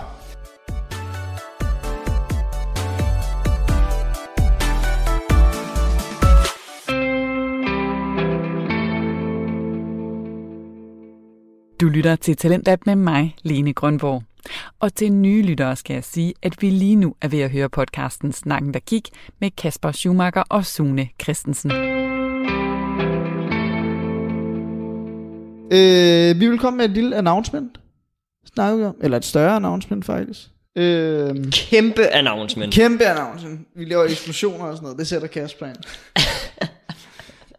Du lytter til Talentat med mig, Lene Grønborg. Og til nye lyttere skal jeg sige, at vi lige nu er ved at høre podcasten Snakken der gik med Kasper Schumacher og Sune Christensen. Øh, vi vil komme med et lille announcement. Snakker vi om. Eller et større announcement faktisk. Øh, kæmpe announcement. Kæmpe announcement. Vi laver eksplosioner og sådan noget. Det sætter Kasper ind.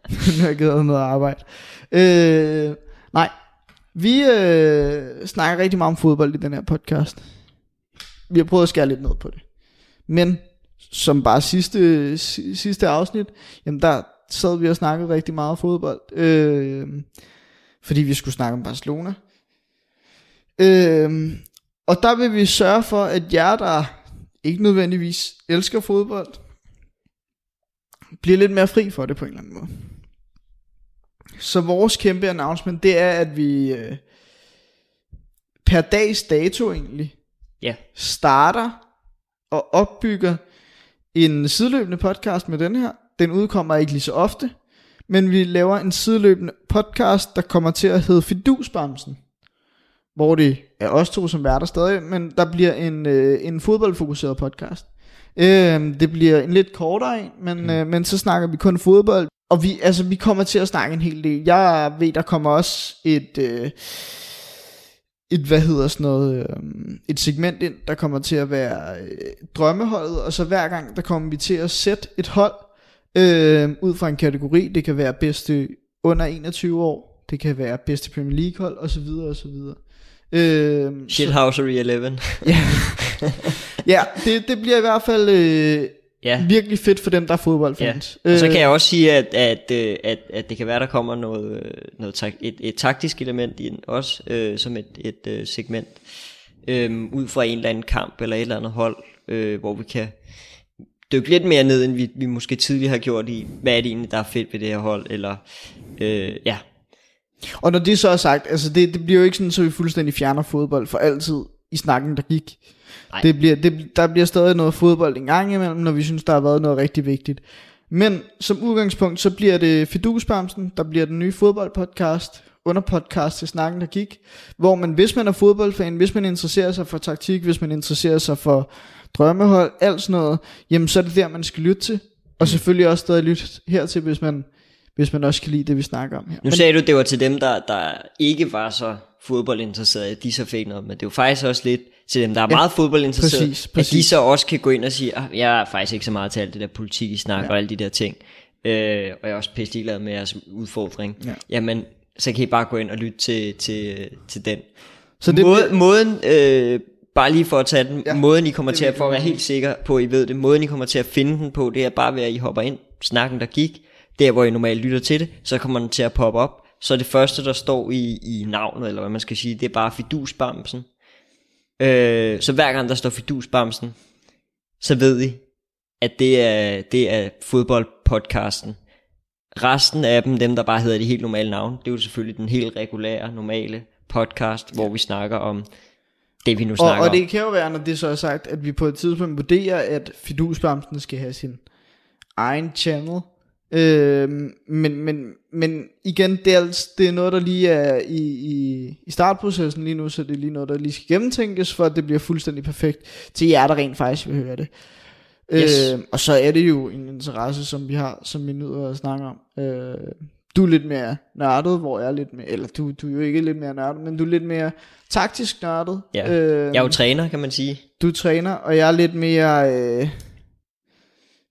*laughs* nu har jeg givet noget arbejde. Øh, nej, vi øh, snakker rigtig meget om fodbold i den her podcast. Vi har prøvet at skære lidt ned på det. Men som bare sidste, sidste afsnit, jamen der sad vi og snakkede rigtig meget om fodbold. Øh, fordi vi skulle snakke om Barcelona. Øh, og der vil vi sørge for, at jer, der ikke nødvendigvis elsker fodbold, bliver lidt mere fri for det på en eller anden måde. Så vores kæmpe announcement, det er, at vi øh, per dags dato egentlig ja. starter og opbygger en sideløbende podcast med den her. Den udkommer ikke lige så ofte, men vi laver en sideløbende podcast, der kommer til at hedde Fidusbamsen. Hvor det er os to, som er der stadig, men der bliver en, øh, en fodboldfokuseret podcast. Øh, det bliver en lidt kortere en, men, mm. øh, men så snakker vi kun fodbold. Og vi, altså, vi kommer til at snakke en hel del. Jeg ved, der kommer også et... Øh, et, hvad hedder sådan noget, øh, et segment ind, der kommer til at være øh, drømmeholdet, og så hver gang, der kommer vi til at sætte et hold, øh, ud fra en kategori, det kan være bedste under 21 år, det kan være bedste Premier League hold, og så videre, og så videre. Øh, Shithousery 11. ja, *laughs* ja det, det bliver i hvert fald øh, ja. virkelig fedt for dem, der er fodboldfans. Ja. Og så kan jeg også sige, at, at, øh, at, at det kan være, der kommer noget, noget et, et taktisk element ind også, øh, som et, et øh, segment, øh, ud fra en eller anden kamp eller et eller andet hold, øh, hvor vi kan dykke lidt mere ned, end vi, vi måske tidligere har gjort i, hvad er det egentlig, der er fedt ved det her hold, eller øh, ja. Og når det så er sagt, altså det, det bliver jo ikke sådan, så vi fuldstændig fjerner fodbold for altid i snakken, der gik. Det bliver, det, der bliver stadig noget fodbold en gang imellem, når vi synes, der har været noget rigtig vigtigt. Men som udgangspunkt, så bliver det Fidusbamsen, der bliver den nye fodboldpodcast, underpodcast til snakken, der gik, hvor man, hvis man er fodboldfan, hvis man interesserer sig for taktik, hvis man interesserer sig for drømmehold, alt sådan noget, jamen så er det der, man skal lytte til. Og selvfølgelig også stadig lytte hertil, hvis man, hvis man også kan lide det, vi snakker om her. Nu sagde du, det var til dem, der, der ikke var så fodboldinteresserede, de så fik noget, men det er jo faktisk også lidt til dem, der er Ja, meget fodboldinteresserede, præcis, at de præcis. så også kan gå ind og sige, "Ah, jeg er faktisk ikke så meget til alt det der politik, I snakker Ja. og alle de der ting, øh, og jeg er også pisse ligeglad med jeres udfordring. Ja. Jamen, så kan I bare gå ind og lytte til, til, til den. Så det Måde, bliver- måden, øh, bare lige for at tage den, Ja, måden I kommer til at, for at være helt sikker på, at I ved det, måden I kommer til at finde den på, det er bare ved, at I hopper ind, snakken der gik, der hvor I normalt lytter til det, så kommer den til at poppe op. Så det første, der står i, i navnet, eller hvad man skal sige, det er bare fidusbamsen. Øh, så hver gang der står fidusbamsen, så ved I, at det er, det er fodboldpodcasten. Resten af dem, dem der bare hedder de helt normale navne, det er jo selvfølgelig den helt regulære, normale podcast, hvor vi snakker om det, vi nu og, snakker og om. det kan jo være, når det så er sagt, at vi på et tidspunkt vurderer, at Fidusbamsen skal have sin egen channel. Øhm, men, men, men igen, det er, altså- det er noget, der lige er i, i, i startprocessen lige nu, så det er lige noget, der lige skal gennemtænkes, for at det bliver fuldstændig perfekt til jer, der rent faktisk vil høre det. Yes. Øhm, og så er det jo en interesse, som vi har, som vi nyder at snakke om. Øh, du er lidt mere nørdet, hvor jeg er lidt mere, eller du, du er jo ikke lidt mere nørdet, men du er lidt mere taktisk nørdet. Ja. Øh, Jeg er jo træner, kan man sige. du er træner, og jeg er lidt mere, øh,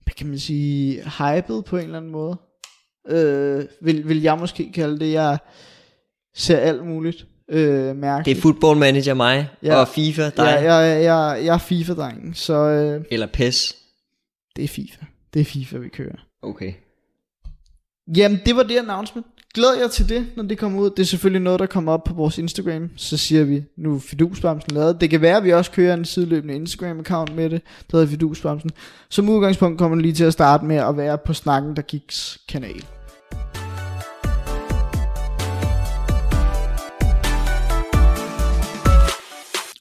hvad kan man sige, hyped på en eller anden måde. Øh, vil, vil jeg måske kalde det. Jeg ser alt muligt øh, mærke. Det er football manager mig, Ja. og FIFA dig, jeg, ja, jeg, jeg, jeg er FIFA-drengen, så øh, eller PES. det er FIFA. Det er FIFA, vi kører. Okay. Jamen, det var det announcement. Glæder jeg til det, når det kommer ud. Det er selvfølgelig noget, der kommer op på vores Instagram. Så siger vi, nu Fidusbamsen lavet. Det kan være, at vi også kører en sideløbende Instagram-account med det, der hedder Fidusbamsen. Som udgangspunkt kommer det lige til at starte med at være på Snakken, der giks kanal.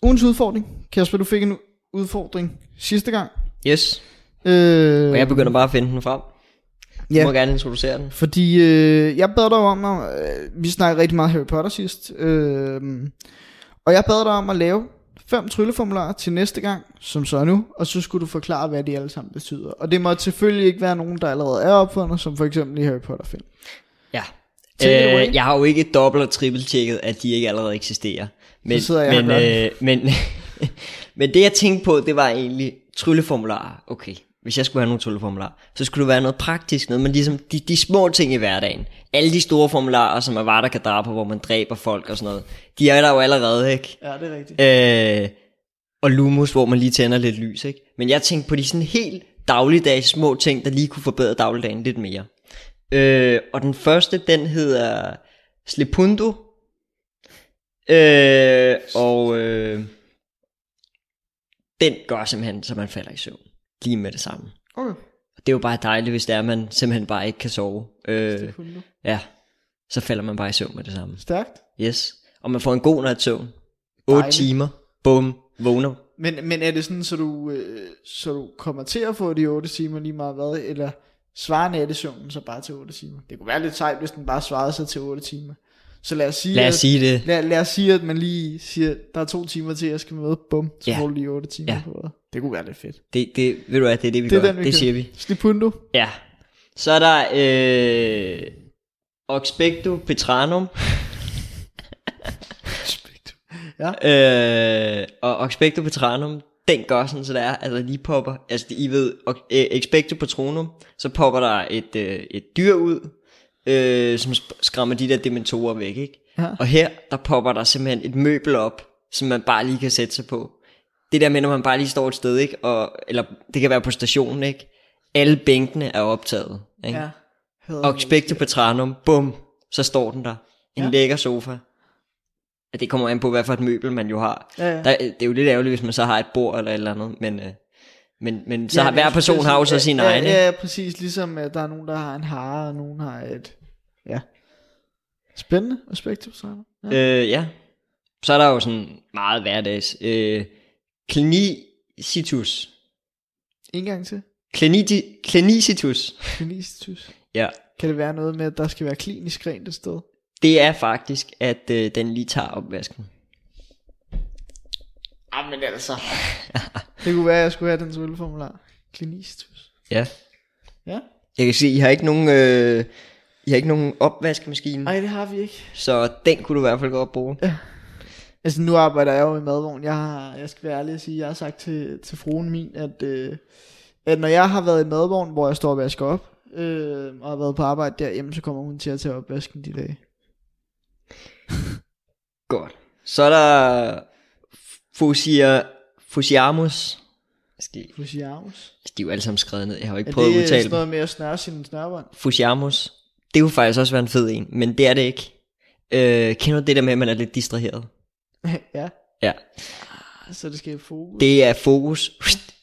Ugens udfordring. Kasper, du fik en udfordring sidste gang. Yes, Øh, og jeg begynder bare at finde den frem. Du Ja. må gerne introducere den. Fordi øh, jeg bad dig om, at, øh, vi snakkede rigtig meget Harry Potter sidst, øh, og jeg bad dig om at lave fem trylleformularer til næste gang, som så er nu, og så skulle du forklare, hvad de alle sammen betyder. Og det må selvfølgelig ikke være nogen, der allerede er opfundet, som for eksempel i Harry Potter film. Ja. Øh, jeg har jo ikke dobbelt og trippelt tjekket, at de ikke allerede eksisterer. Men, sidder jeg men, øh, men, *laughs* men det jeg tænkte på, det var egentlig trylleformularer. Okay, hvis jeg skulle have nogle trylleformularer, så skulle det være noget praktisk, noget, men ligesom de, de små ting i hverdagen. Alle de store formularer, som er var der kan drabe, hvor man dræber folk og sådan noget, de er der jo allerede, ikke? Ja, det er rigtigt. Øh, og Lumus, hvor man lige tænder lidt lys, ikke? Men jeg tænkte på de sådan helt dagligdags små ting, der lige kunne forbedre dagligdagen lidt mere. Øh, og den første, den hedder Slipundo. Øh, og øh, den gør simpelthen, så man falder i søvn. Lige med det samme. Okay. Og det er jo bare dejligt, hvis det er, at man simpelthen bare ikke kan sove. Øh, ja, så falder man bare i søvn med det samme. Stærkt. Yes. Og man får en god nat søvn. 8 Dejligt. timer. Bum. Vågner. Men, men er det sådan, så du, øh, så du kommer til at få de 8 timer lige meget hvad, eller svarer nattesøvnen så bare til 8 timer? Det kunne være lidt sejt, hvis den bare svarede sig til 8 timer. Så lad os sige, Lad os at, sige det. lad, lad os sige, at man lige siger, der er to timer til, jeg skal møde, bum, så Ja. får du lige 8 timer Ja. på det. Det kunne være lidt fedt. Det, det, ved du hvad, det er det, vi Det gør. den, vi det kører. siger vi. Slipundo. Ja. Så er der øh, Oxpecto Petranum. Ja. Øh, og Oxpecto Petranum, den gør sådan, så der er, altså lige popper, altså I ved, og, øh, Expecto Patronum, så popper der et, øh, et dyr ud, øh, som skræmmer de der dementorer væk, ikke? Ja. Og her, der popper der simpelthen et møbel op, som man bare lige kan sætte sig på. Det der med, når man bare lige står et sted, ikke? Og, eller det kan være på stationen, ikke? Alle bænkene er optaget, ikke? Ja. Expecto Patranum, bum, så står den der. En Ja. lækker sofa. Ja, det kommer an på, hvad for et møbel man jo har. Ja, ja. Der, det er jo lidt ærgerligt, hvis man så har et bord eller et eller andet, men, øh, men, men så Ja, har hver person har jo så sin ja, egen. Ja, ja, præcis. Ligesom at der er nogen, der har en hare, og nogen har et... Ja. Spændende aspekt. Ja. Øh, ja. Så er der jo sådan meget hverdags. Øh, klinicitus. En gang til. Kliniti, klinicitus. Klinistitus. Ja. Kan det være noget med, at der skal være klinisk rent et sted? det er faktisk, at øh, den lige tager opvasken. Ah, men altså. *laughs* det kunne være, at jeg skulle have den trylleformular. Klinistus. Ja. Ja. Jeg kan se, I har ikke nogen, øh, I har ikke nogen opvaskemaskine, Nej, det har vi ikke. så den kunne du i hvert fald godt bruge. Altså nu arbejder jeg jo i madvogn. Jeg, har, jeg skal være ærlig at sige, jeg har sagt til, til fruen min, at, øh, at når jeg har været i madvogn, hvor jeg står og vasker op, øh, og har været på arbejde derhjemme, så kommer hun til at tage opvasken de dage. *laughs* Godt. Så er der Fusia, Fusiamus. Skal, Fusiamus. de er jo alle sammen skrevet ned. Jeg har jo ikke Er prøvet at det udtale sådan noget med at snøre sine snørbånd? Fusiamus. Det kunne faktisk også være en fed en, men det er det ikke. Øh, kender du det der med, at man er lidt distraheret? *laughs* ja, Ja. så det skal i fokus. Det er fokus.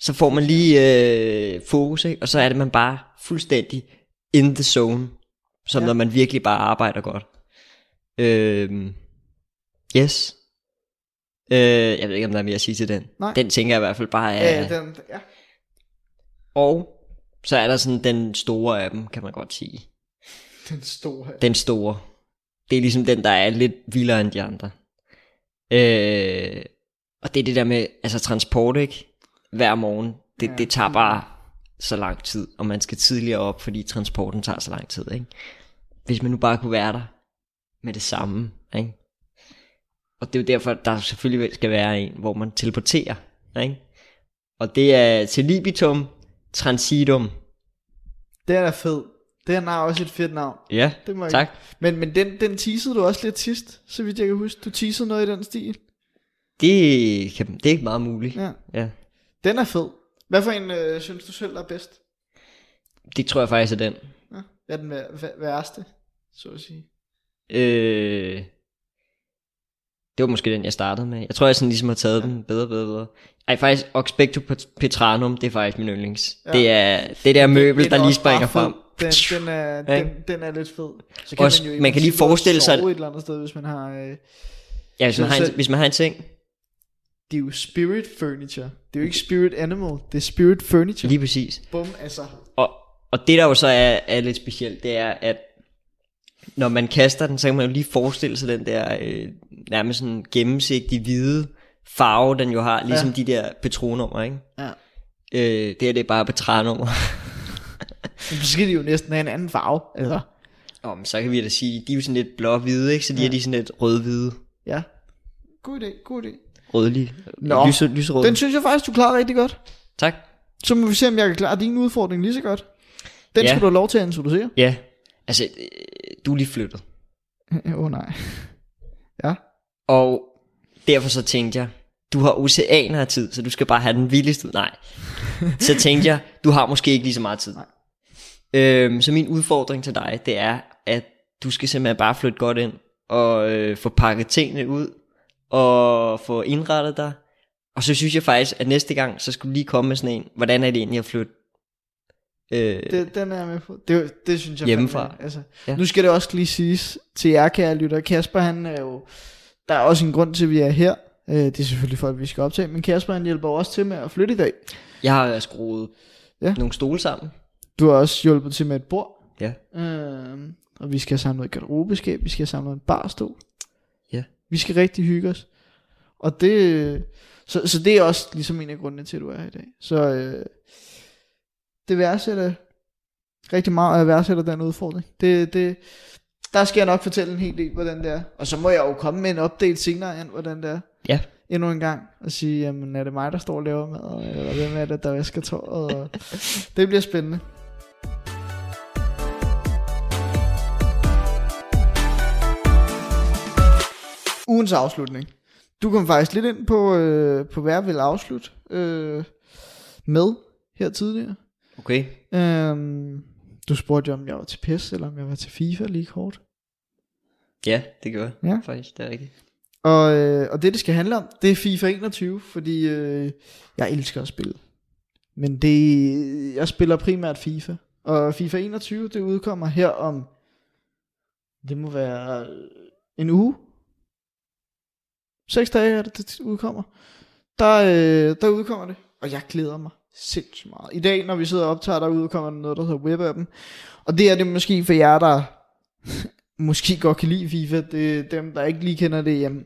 Så får man lige øh, fokus, ikke? og så er det man bare fuldstændig in the zone. Som Ja. når man virkelig bare arbejder godt. Øh, yes. Øh, jeg ved ikke, om der er mere at sige til den. Nej. Den tænker jeg i hvert fald bare er... Ja, den, ja. Og så er der sådan den store af dem, kan man godt sige. den store. Den store. Det er ligesom den, der er lidt vildere end de andre. Øh, og det er det der med, altså transport, ikke? Hver morgen, det, Ja. det tager bare så lang tid, og man skal tidligere op, fordi transporten tager så lang tid, ikke? Hvis man nu bare kunne være der med det samme, ikke? Og det er jo derfor, der selvfølgelig skal være en, hvor man teleporterer, ikke? Og det er til libitum transitum. Den er fed. Den har også et fedt navn. Ja, Det må jeg tak. Men, men den, den teasede du også lidt sidst, så vidt jeg kan huske. Du teasede noget i den stil. Det, kan, det er meget muligt. Ja. ja. Den er fed. Hvad for en øh, synes du selv er bedst? Det tror jeg faktisk er den. Ja. Hvad er den vær- vær- værste, så at sige? Øh, det var måske den, jeg startede med. Jeg tror, jeg sådan ligesom har taget ja. den bedre, bedre, bedre. Ej, faktisk, Oxpecto Petranum, det er faktisk min yndlings. Ja. Det er det der møbel, Den der er lige springer frem. Den, den, er, Ja. den, den er lidt fed. Så Også- jo i man kan lige forestille sig- sove et eller andet sted, hvis man har... Øh, Ja, hvis man, har en, hvis man har en ting. det er jo spirit furniture. Det er jo ikke spirit animal, det er spirit furniture. Lige præcis. Bum, altså. Og, og det der jo så er, er lidt specielt, det er, at når man kaster den, så kan man jo lige forestille sig den der øh, nærmest sådan gennemsigtige hvide farve, den jo har, ligesom ja. de der petronummer, ikke? Ja. Øh, det her det er bare petranummer. *laughs* Men *laughs* så skal de jo næsten have en anden farve. Altså, Om, så kan vi da sige, de er jo sådan lidt blå-hvide, ikke? Så de Ja. er de sådan lidt rød-hvide. ja. God idé, god idé. Rødlig. Nå. Lyse, lyserød. Den synes jeg faktisk, du klarer rigtig godt. Tak. Så må vi se, om jeg kan klare din udfordring lige så godt. Den Ja. skal du have lov til at introducere. Ja. Altså, øh, du er lige flyttet. *laughs* Åh oh, nej. Ja. Og derfor så tænkte jeg, du har oceaner af tid, så du skal bare have den vildeste. Nej. Så tænkte jeg, du har måske ikke lige så meget tid. Nej. Øhm, så min udfordring til dig, det er, at du skal simpelthen bare flytte godt ind, og øh, få pakket tingene ud, og få indrettet dig. Og så synes jeg faktisk, at næste gang, så skulle du lige komme med sådan en, hvordan er det egentlig at flytte? Øh, Det, den er jeg med på. Det, det synes jeg Hjemmefra. fandme, Altså. Ja. Ja. Nu skal det også lige siges til jer, kære lytter. Kasper, han er jo... Der er også en grund til, at vi er her. Øh, det er selvfølgelig at vi skal optage. Men Kasper, han hjælper også til med at flytte i dag. jeg har skruet Ja. nogle stole sammen. Du har også hjulpet til med et bord. Ja. Øh, og vi skal have samlet et garderobeskab. Vi skal have samlet en barstol. Ja. Vi skal rigtig hygge os. Og det... Så, så det er også ligesom en af grundene til, at du er her i dag. Så øh, det værdsætter rigtig meget, og jeg værdsætter den udfordring. Det, det, der skal jeg nok fortælle en hel del, hvordan det er. Og så må jeg jo komme med en update senere, end hvordan det er. Ja. Endnu en gang. Og sige, jamen er det mig, der står og laver mad, eller hvem er det, der vasker tøjet? Og *laughs* det bliver spændende. Ugens afslutning. Du kom faktisk lidt ind på, øh, på hvad jeg vil afslutte øh, med her tidligere. Okay. Øhm, du spurgte jo, om jeg var til PES, eller om jeg var til FIFA lige kort. Ja, det gør jeg. Ja. Faktisk, det er rigtigt. Og, øh, og det, det skal handle om, det er FIFA 21, fordi øh, jeg elsker at spille. Men det, jeg spiller primært FIFA. Og FIFA 21, det udkommer her om, det må være øh, en uge. Seks dage er det, det udkommer. Der, øh, der udkommer det, og jeg glæder mig sindssygt meget. I dag, når vi sidder og optager, der udkommer der noget, der hedder webappen. Og det er det måske for jer, der *laughs* måske godt kan lide FIFA, det, dem der ikke lige kender det, jamen,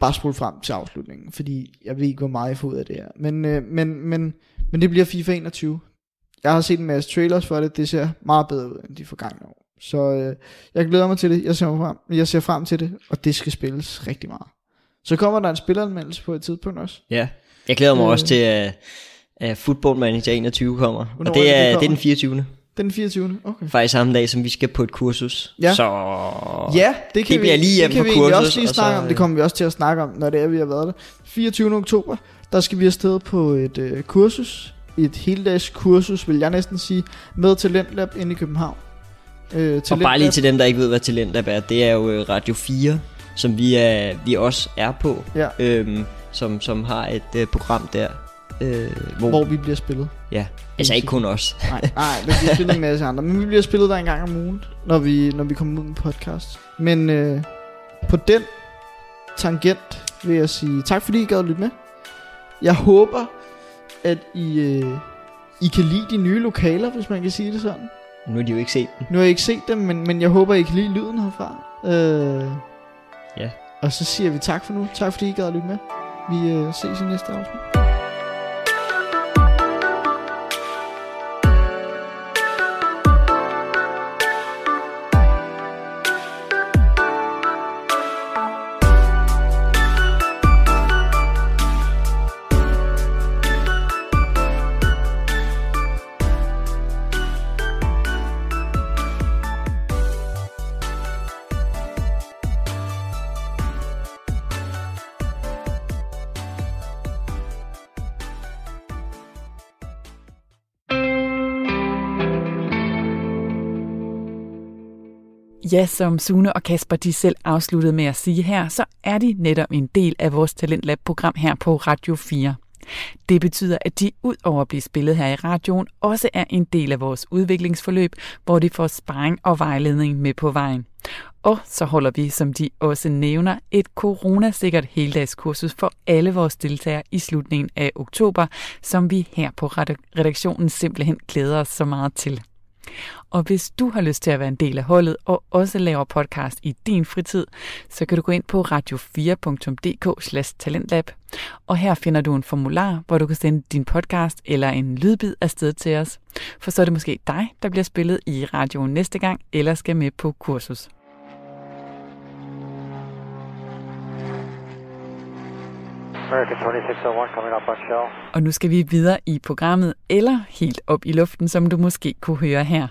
bare spol frem til afslutningen, fordi jeg ved ikke, hvor meget jeg får ud af det her. Men, øh, men, men, men det bliver FIFA 21. Jeg har set en masse trailers for det, det ser meget bedre ud end de forgangne år. Så øh, jeg glæder mig til det, jeg ser, frem, jeg ser frem til det, og det skal spilles rigtig meget. Så kommer der en spilleranmeldelse på et tidspunkt også. Ja, jeg glæder mig Øh. også til, at, at Football Manager 21 kommer. Hvornår og det er det, er, det det er den 24. Den 24. Okay. Faktisk samme dag, som vi skal på et kursus. Ja. Så Ja, det kan det bliver vi, lige hjem det kan på vi egentlig kursus, også lige og snakke så, om. Det kommer vi også til at snakke om, når det er, vi har været der. 24. oktober, der skal vi afsted på et øh, kursus. Et heldags kursus, vil jeg næsten sige, med Talentlab inde i København. Øh, og bare lige til dem, der ikke ved, hvad Talentlab er, det er jo øh, Radio 4, som vi, er, vi også er på, Ja, øhm, som, som har et øh, program der, øh, hvor, hvor vi bliver spillet. ja, altså ikke kun os. *laughs* Nej, nej, men vi bliver spillet en masse andre. Men vi bliver spillet der en gang om ugen, når vi, når vi kommer ud med podcast. Men øh, på den tangent vil jeg sige tak, fordi I gad at lytte med. Jeg håber, at I, øh, I kan lide de nye lokaler, hvis man kan sige det sådan. Nu har de jo ikke set den. Nu har jeg ikke set dem, men, men jeg håber, I kan lide lyden herfra. Øh, Ja. Og så siger vi tak for nu. Tak fordi I gad at lytte med. Vi øh, ses i næste afsnit. Ja, som Sune og Kasper de selv afsluttede med at sige her, så er de netop en del af vores Talentlab-program her på Radio 4. Det betyder, at de ud over at blive spillet her i radioen, også er en del af vores udviklingsforløb, hvor de får sparring og vejledning med på vejen. Og så holder vi, som de også nævner, et coronasikkert heldagskursus for alle vores deltagere i slutningen af oktober, som vi her på redaktionen simpelthen glæder os så meget til. Og hvis du har lyst til at være en del af holdet og også laver podcast i din fritid, så kan du gå ind på radio4.dk talentlab. Og her finder du en formular, hvor du kan sende din podcast eller en lydbid afsted til os. For så er det måske dig, der bliver spillet i radioen næste gang, eller skal med på kursus. American 2601 coming up on shell. Og nu skal vi videre i programmet, eller helt op i luften, som du måske kunne høre her.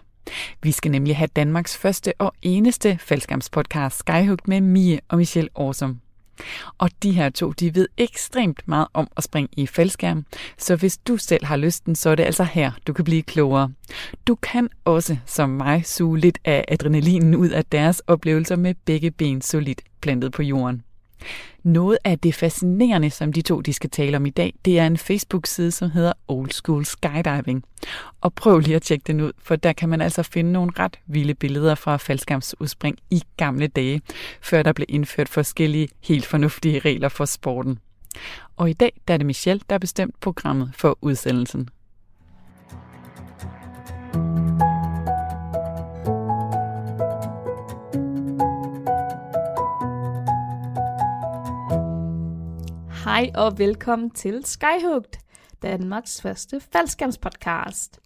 Vi skal nemlig have Danmarks første og eneste faldskærmspodcast Skyhook med Mie og Michelle Årsum. Og de her to, de ved ekstremt meget om at springe i faldskærm, så hvis du selv har lysten, så er det altså her, du kan blive klogere. Du kan også, som mig, suge lidt af adrenalinen ud af deres oplevelser med begge ben solidt plantet på jorden. Noget af det fascinerende, som de to de skal tale om i dag, det er en Facebook-side, som hedder Old School Skydiving. Og prøv lige at tjekke den ud, for der kan man altså finde nogle ret vilde billeder fra faldskærmsudspring i gamle dage, før der blev indført forskellige helt fornuftige regler for sporten. Og i dag der er det Michelle, der har bestemt programmet for udsendelsen. Hej og velkommen til Skyhooked, Danmarks første faldskærmspodcast.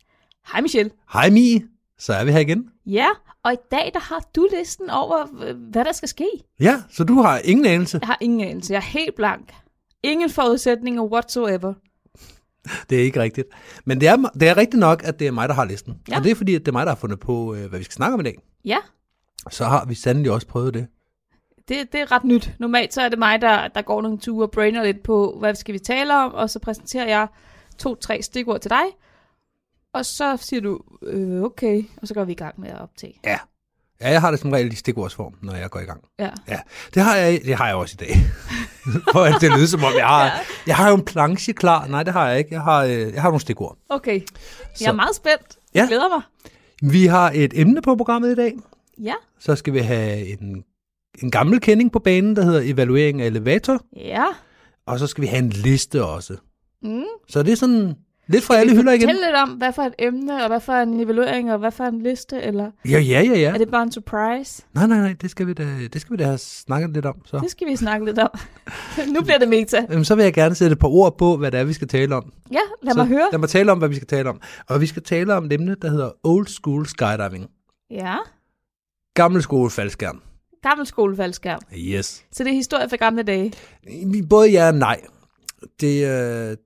Hej Michelle. Hej Mi, så er vi her igen. Ja, og i dag der har du listen over, hvad der skal ske. Ja, så du har ingen anelse. Jeg har ingen anelse. Jeg er helt blank. Ingen forudsætninger whatsoever. Det er ikke rigtigt. Men det er, det er rigtigt nok, at det er mig, der har listen. Ja. Og det er fordi, at det er mig, der har fundet på, øh, hvad vi skal snakke om i dag. Ja, Så har vi sandelig også prøvet det. Det, det er ret nyt. Normalt så er det mig, der, der går nogle ture og brainer lidt på, hvad skal vi tale om, og så præsenterer jeg to-tre stikord til dig, og så siger du, øh, okay, og så går vi i gang med at optage. Ja. Ja, jeg har det som regel i stikordsform, når jeg går i gang. Ja. Ja, det har jeg, det har jeg også i dag. *laughs* For at det lyder som om, jeg har, jeg har jo en planche klar. Nej, det har jeg ikke. Jeg har, øh, jeg har nogle stikord. Okay, jeg Så- er meget spændt. Jeg Ja. glæder mig. Vi har et emne på programmet i dag. Ja, Så skal vi have en, en gammel kending på banen, der hedder evaluering af elevator. ja. Og så skal vi have en liste også. Mm. Så det er sådan Lidt fra alle hylder igen. Fortæl lidt om, hvad for et emne, og hvad for en evaluering, og hvad for en liste, eller Ja, ja, ja, ja. er det bare en surprise? Nej, nej, nej, det skal vi da, det skal vi da have snakket lidt om. Så. Det skal vi snakke lidt om. *laughs* nu bliver det meta. Jamen, så vil jeg gerne sætte et par ord på, hvad det er, vi skal tale om. Ja, lad så mig høre. Lad mig tale om, hvad vi skal tale om. Og vi skal tale om et emne, der hedder Old School Skydiving. Ja, Gammel skole faldskærm. Gammel skolefaldskærm. Yes. Så det er historie fra gamle dage. Både ja og nej. Det, øh,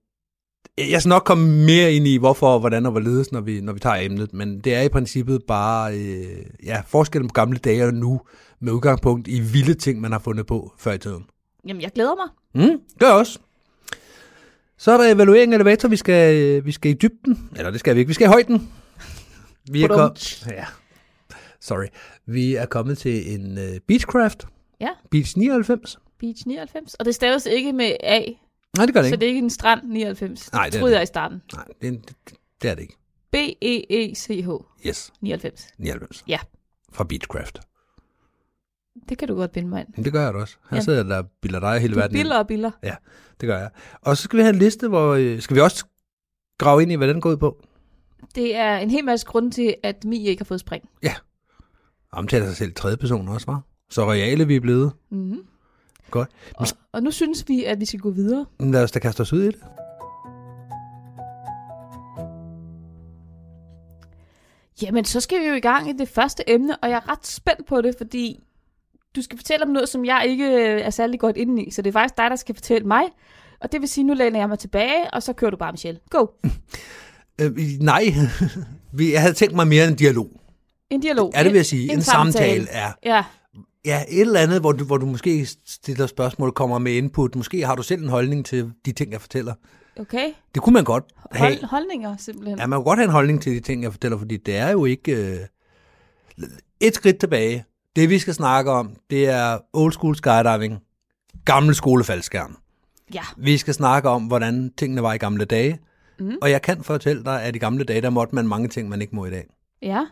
jeg skal nok komme mere ind i, hvorfor, hvordan og hvorledes, når vi, når vi tager emnet, men det er i princippet bare øh, ja, forskellen på gamle dage og nu, med udgangspunkt i vilde ting, man har fundet på før i tiden. Jamen, jeg glæder mig. Mm, gør også. Så er der evaluering af elevator, vi skal, øh, vi skal i dybden. Eller det skal vi ikke, vi skal i højden. Vi er, kom- ja. Sorry. Vi er kommet til en uh, Beechcraft. Ja. Beach 99. Beach 99. Og det staves ikke med A, Nej, det gør det så ikke. det er ikke en strand 99. Nej, det troede det. jeg i starten. Nej, det, er- det, det er det ikke. B-E-E-C-H Yes, 99. 99. Ja. Fra Beechcraft. Det kan du godt binde mig ind. Det gør jeg da også. Her Ja. sidder der og bilder dig hele Du verden biller og biller. Det gør jeg. Og så skal vi have en liste, hvor... øh, Skal vi også grave ind i, hvad den går ud på? Det er en hel masse grund til, at Mi ikke har fået spring. Omtaler sig selv tredje person også, var. Så reale vi er blevet. Mm-hmm. Godt. Og, og nu synes vi, at vi skal gå videre. Lad os da kaste os ud i det. Jamen, så skal vi jo i gang i det første emne, og jeg er ret spændt på det, fordi du skal fortælle om noget, som jeg ikke øh, er særlig godt inde i. Så det er faktisk dig, der skal fortælle mig. Og det vil sige, nu læner jeg mig tilbage, og så kører du bare, Michelle. Go! *laughs* Øh, nej, *laughs* Vi- jeg havde tænkt mig mere en dialog. En dialog. Ja, det vil jeg sige. En, en samtale. Ja. Ja, ja, et eller andet, hvor du, hvor du måske stiller spørgsmål, kommer med input. Måske har du selv en holdning til de ting, jeg fortæller. okay. Det kunne man godt have. Hold, holdninger, simpelthen. Ja, man kan godt have en holdning til de ting, jeg fortæller, fordi det er jo ikke... Øh... Et skridt tilbage. Det, vi skal snakke om, det er old school skydiving. Gammel skolefaldskærm. Ja. Vi skal snakke om, hvordan tingene var i gamle dage. Mhm. Og jeg kan fortælle dig, at i gamle dage, der måtte man mange ting, man ikke må i dag. Ja.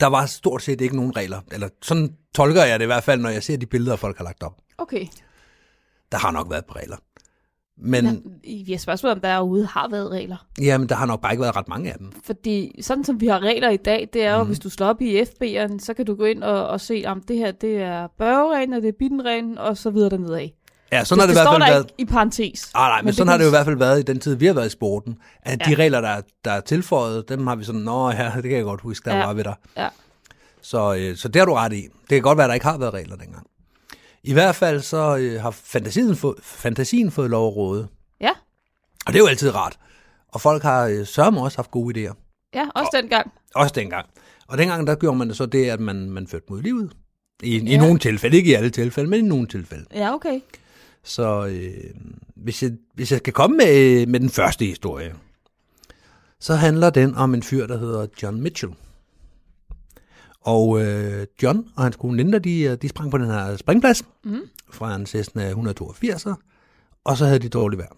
Der var stort set ikke nogen regler. Eller sådan tolker jeg det i hvert fald, når jeg ser de billeder, folk har lagt op. Okay. Der har nok været regler. Men. Vi har spørgsmål, om der overhovedet har været regler. jamen, der har nok bare ikke været ret mange af dem. Fordi sådan som vi har regler i dag, det er jo, mm. hvis du slår op i FB'eren, så kan du gå ind og, og se, om det her det er børgereglen, og det er bittenreglen, og så videre dernede af. Ja, sådan har det, det i hvert fald været. ikke i parentes. Ah, nej, men, men det sådan har det jo i hvert fald været i den tid, vi har været i sporten. At ja. de regler, der, er- der er tilføjet, dem har vi sådan, nå ja, det kan jeg godt huske, der ja. Var ved dig. Ja. Så, øh, så det har du ret i. Det kan godt være, at der ikke har været regler dengang. I hvert fald så øh, har fantasien, få, fantasien fået lov at råde. Ja. Og det er jo altid rart. Og folk har øh, sørme også haft gode idéer. Ja, også dengang. Også dengang. Og dengang, der gjorde man det så det, at man, man førte mod livet. I, ja. I nogle tilfælde, ikke i alle tilfælde, men i nogle tilfælde. Ja, okay. Så øh, hvis, jeg, hvis jeg skal komme med, med den første historie, så handler den om en fyr, der hedder John Mitchell. Og øh, John og hans kone Linda, de, øh, de sprang på den her springplads Mm. fra en Cessna 182, og så havde de dårligt vejr.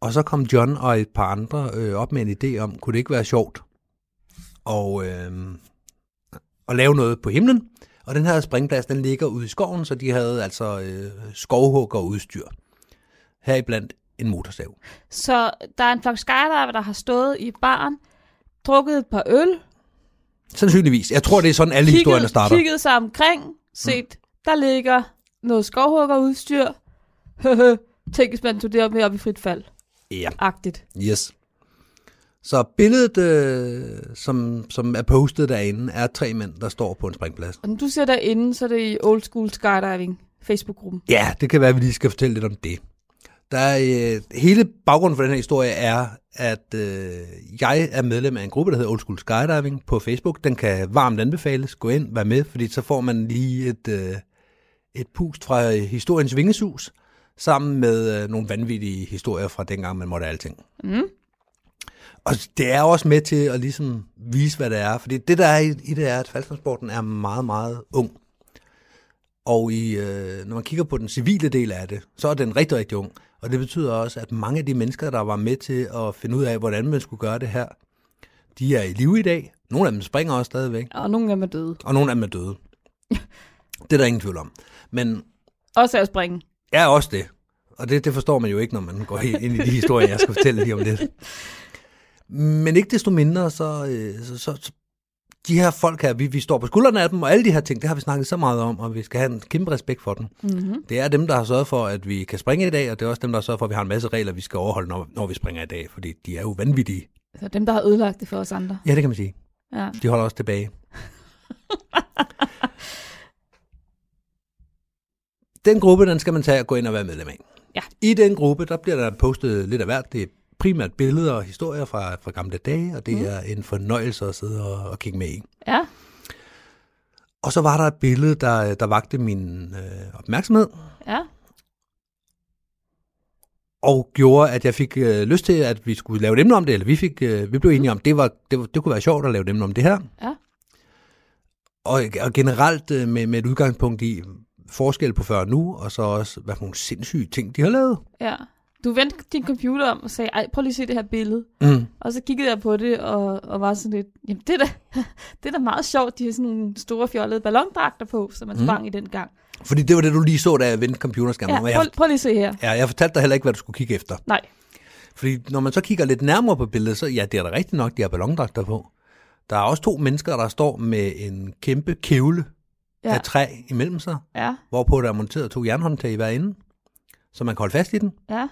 Og så kom John og et par andre øh, op med en idé om, kunne det ikke være sjovt og, øh, at lave noget på himlen? Og den her springplads, den ligger ude i skoven, så de havde altså øh, skovhugger udstyr. Heriblandt en motorsav. Så der er en flok skydiver, der har stået i baren, drukket et par øl, Sandsynligvis. Jeg tror, det er sådan, alle historierne kigget, starter. kigget sig omkring, set, mm. der ligger noget skovhuggerudstyr. *laughs* Tænk, hvis man tog det op med op i frit fald. Ja, Agtigt. yes. Så billedet, øh, som, som er postet derinde, er tre mænd, der står på en springplads. Og når du ser derinde, så er det i Old School Skydiving Facebook-gruppen. Ja, det kan være, at vi lige skal fortælle lidt om det. Der er, øh, hele baggrunden for den her historie er, at øh, jeg er medlem af en gruppe, der hedder Old School Skydiving på Facebook. Den kan varmt anbefales. Gå ind, vær med, fordi så får man lige et, øh, et pust fra historiens vingesus, sammen med øh, nogle vanvittige historier fra dengang, man måtte alting. Mm. Og det er også med til at ligesom vise, hvad det er. Fordi det, der er i, i det, er, at faldtransporten er meget, meget ung. Og i, øh, når man kigger på den civile del af det, så er den rigtig, rigtig ung. Og det betyder også, at mange af de mennesker, der var med til at finde ud af, hvordan man skulle gøre det her, de er i live i dag. Nogle af dem springer også stadigvæk, Og nogle af dem er døde. og nogle af dem er døde. *laughs* Det er der ingen tvivl om. Men Også at springe. er også det. Og det, det forstår man jo ikke, når man går ind i de historier, jeg skal fortælle lige om lidt. *laughs* Men ikke desto mindre, så, øh, så, så, så de her folk her, vi, vi står på skuldrene af dem, og alle de her ting, det har vi snakket så meget om, og vi skal have en kæmpe respekt for dem. Mm-hmm. Det er dem, der har sørget for, at vi kan springe i dag, og det er også dem, der har sørget for, at vi har en masse regler, vi skal overholde, når, når vi springer i dag, fordi de er jo vanvittige. Så dem, der har ødelagt det for os andre. Ja, det kan man sige. Ja. De holder os tilbage. *laughs* den gruppe, den skal man tage og gå ind og være medlem af. Ja. I den gruppe, der bliver der postet lidt af hvert. Det primært billeder og historier fra, fra gamle dage, og det mm. er en fornøjelse at sidde og, og kigge med i. Ja. Og så var der et billede, der, der vagte min øh, opmærksomhed, Ja. og gjorde, at jeg fik øh, lyst til, at vi skulle lave et emne om det, eller vi, fik, øh, vi blev enige om, det, var, det, var, det kunne være sjovt at lave et emne om det her. Ja. Og, og generelt øh, med, med et udgangspunkt i forskel på før og nu, og så også, hvad for nogle sindssyge ting, de har lavet. Ja. Du vendte din computer om og sagde, ej, prøv lige at se det her billede. Mm. Og så kiggede jeg på det, og, og var sådan lidt, jamen det er, da, *laughs* det er da meget sjovt, de har sådan nogle store fjollede ballondragter på, som man Mm. sprang i den gang. Fordi det var det, du lige så, da jeg vendte computerskærmen. Ja, Og jeg, prøv, prøv lige at se her. ja, jeg fortalte dig heller ikke, hvad du skulle kigge efter. Nej. Fordi når man så kigger lidt nærmere på billedet, så ja, det er da rigtigt nok, de har ballondragter på. Der er også to mennesker, der står med en kæmpe kævle. Ja. af træ imellem sig, Ja, hvorpå der er monteret to jernhåndtag i hver ende, så man kan holde fast i den. ja,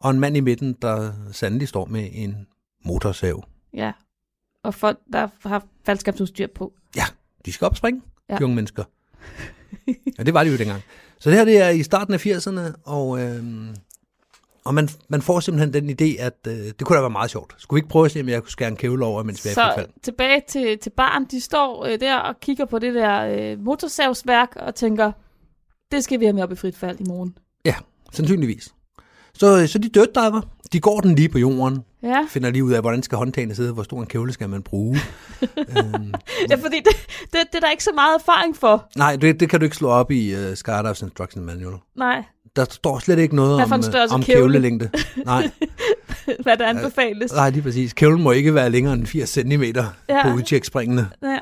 Og en mand i midten, der sandelig står med en motorsav. ja. Og folk, der har faldskabsudstyr på. Ja, de skal op og springe, ja. De unge mennesker. ja, det var de jo dengang. Så det her det er i starten af 80'erne, og, øhm, og man, man får simpelthen den idé, at øh, det kunne da være meget sjovt. Skulle vi ikke prøve at se, om jeg kunne skære en kævle over, mens vi er i Så fald? tilbage til, til barn, de står øh, der og kigger på det der øh, motorsavsværk og tænker, det skal vi have med op i frit fald i morgen. Ja, sandsynligvis. Så, så de dirt diver, de går den lige på jorden, Ja, finder lige ud af, hvordan skal håndtagene sidde, hvor stor en kævle skal man bruge. *laughs* øhm, ja fordi det, det, det er der ikke så meget erfaring for. nej, det, det kan du ikke slå op i uh, Skydives Instruction Manual. Nej, Der står slet ikke noget om, øh, om kævle? kævlelængde. Nej, *laughs* hvad der anbefales. nej, lige præcis. Kævlen må ikke være længere end 80 cm Ja. på udtjekspringene. Ja,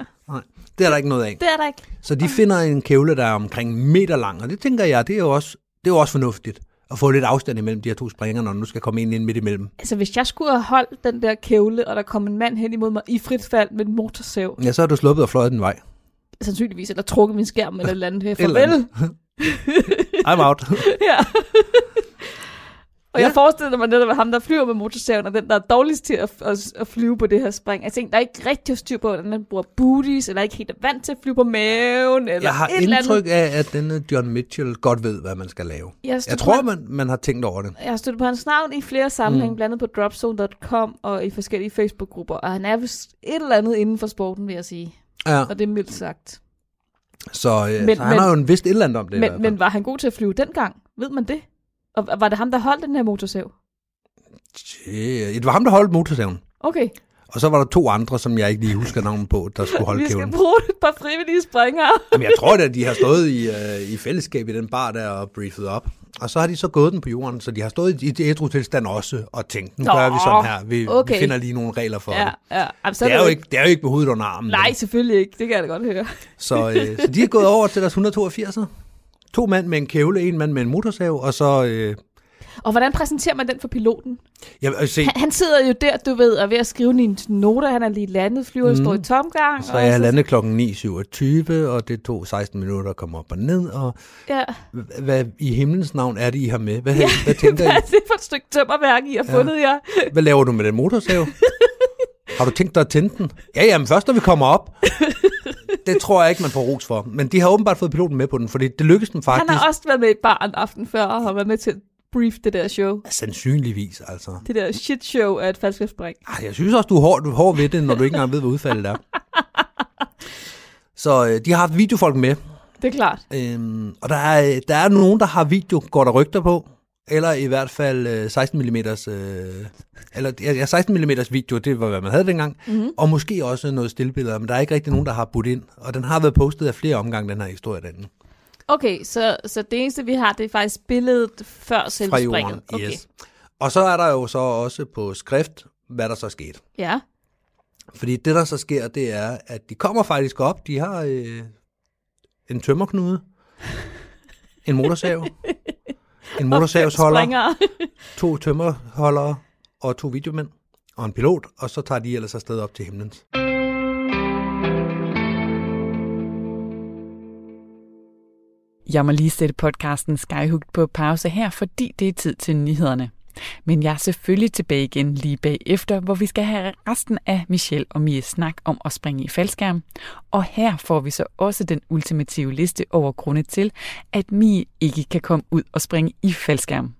Det er der ikke noget af. det er der ikke. Så de finder en kævle, der er omkring meter lang, og det tænker jeg, det er jo også, det er jo også fornuftigt at få lidt afstand imellem de her to springer, når du nu skal komme ind, ind midt imellem. Altså, hvis jeg skulle have holdt den der kævle, og der kom en mand hen imod mig i frit fald med en motorsav, Ja, så er du sluppet og fløjet den vej. sandsynligvis, eller trukket min skærm eller et eller andet. Eller Farvel. andet. *laughs* I'm out. *laughs* ja. *laughs* Og Ja. jeg forestiller mig netop, at ham, der flyver med motorsaven, er den, der er dårligst til at, at, at flyve på det her spring. Jeg tænker, der er ikke rigtig styr på, hvordan man bruger booties, eller ikke helt er vant til at flyve på maven, eller Jeg har et eller indtryk andet. af, at denne John Mitchell godt ved, hvad man skal lave. Jeg, Jeg på tror, han- man, man har tænkt over det. Jeg har støttet på hans navn i flere sammenhænge, Mm. blandt andet på dropzone.com og i forskellige Facebook-grupper, og han er vist et eller andet inden for sporten, vil jeg sige. Ja, Og det er mildt sagt. så, øh, Men- så han men- har jo en vist et eller andet om det. Men, men var han god til at flyve dengang? Ved man det? Og var det ham, der holdt den her motorsav? Shit. Det var ham, der holdt motorsaven. Okay, Og så var der to andre, som jeg ikke lige husker navnet på, der skulle holde vi skal kævlen. bruge et par frivillige springere. Jamen, jeg tror da, at de har stået i, øh, i fællesskab i den bar der og briefet op. Og så har de så gået den på jorden, så de har stået i ædru tilstand også og tænkt, nu Nå, gør vi sådan her. Vi, okay. vi finder lige nogle regler for Ja, det. ja. Jamen, Det er, jo ikke, det er jo ikke med hovedet under armen. Nej, selvfølgelig ikke. Det kan jeg da godt høre. Så, øh, så de er gået over til deres *laughs* 182'er. To mand med en kævle, en mand med en motorsav, og så... Øh, Og hvordan præsenterer man den for piloten? jeg vil se, Han, han sidder jo der, du ved, og er ved at skrive en noter. Han er lige landet, flyver, mm. står i tomgang. så og er jeg landet klokken 9.27, og det tog 16 minutter at komme op og ned. Og Ja. hvad i himlens navn er det, I har med? Hvad, hvad tænker *laughs* Hvad I? er det for et stykke tømmerværk, I har Ja. fundet jer? Hvad laver du med den motorsav? *laughs* Har du tænkt dig at tænde den? Ja, jamen først når vi kommer op. *laughs* Det tror jeg ikke, man får ros for. Men de har åbenbart fået piloten med på den, fordi det lykkedes dem Han faktisk. har også været med i et bar en aften før, og har været med til at brief det der show. Sandsynligvis, altså. Det der shit show af et faldskabsspring. Ej, jeg synes også, du er hård, du er hård ved det, når du ikke engang ved, hvad udfaldet er. *laughs* Så øh, de har haft videofolk med, Det er klart. øhm, og der er, der er nogen, der har video, går der rygter på, eller i hvert fald øh, 16 mm, øh, eller ja, ja, 16 mm video, det var, hvad man havde dengang, Mm-hmm. og måske også noget stillbilleder, men der er ikke rigtig nogen, der har budt ind, og den har været postet af flere omgange, den her historie derinde. Okay, så, så det eneste, vi har, det er faktisk billedet før selve Fra springet. jorden, Okay. yes. Og så er der jo så også på skrift, hvad der så skete. Ja. Fordi det, der så sker, det er, at de kommer faktisk op. De har øh, en tømmerknude, *laughs* en motorsav, en motorsavsholder, *laughs* to tømmerholdere og to videomænd og en pilot, og så tager de ellers afsted op til himlens. Jeg må lige sætte podcasten Skyhooked på pause her, fordi det er tid til nyhederne. Men jeg er selvfølgelig tilbage igen lige bagefter, hvor vi skal have resten af Michelle og Mies snak om at springe i faldskærm. Og her får vi så også den ultimative liste over grunde til, at Mie ikke kan komme ud og springe i faldskærm.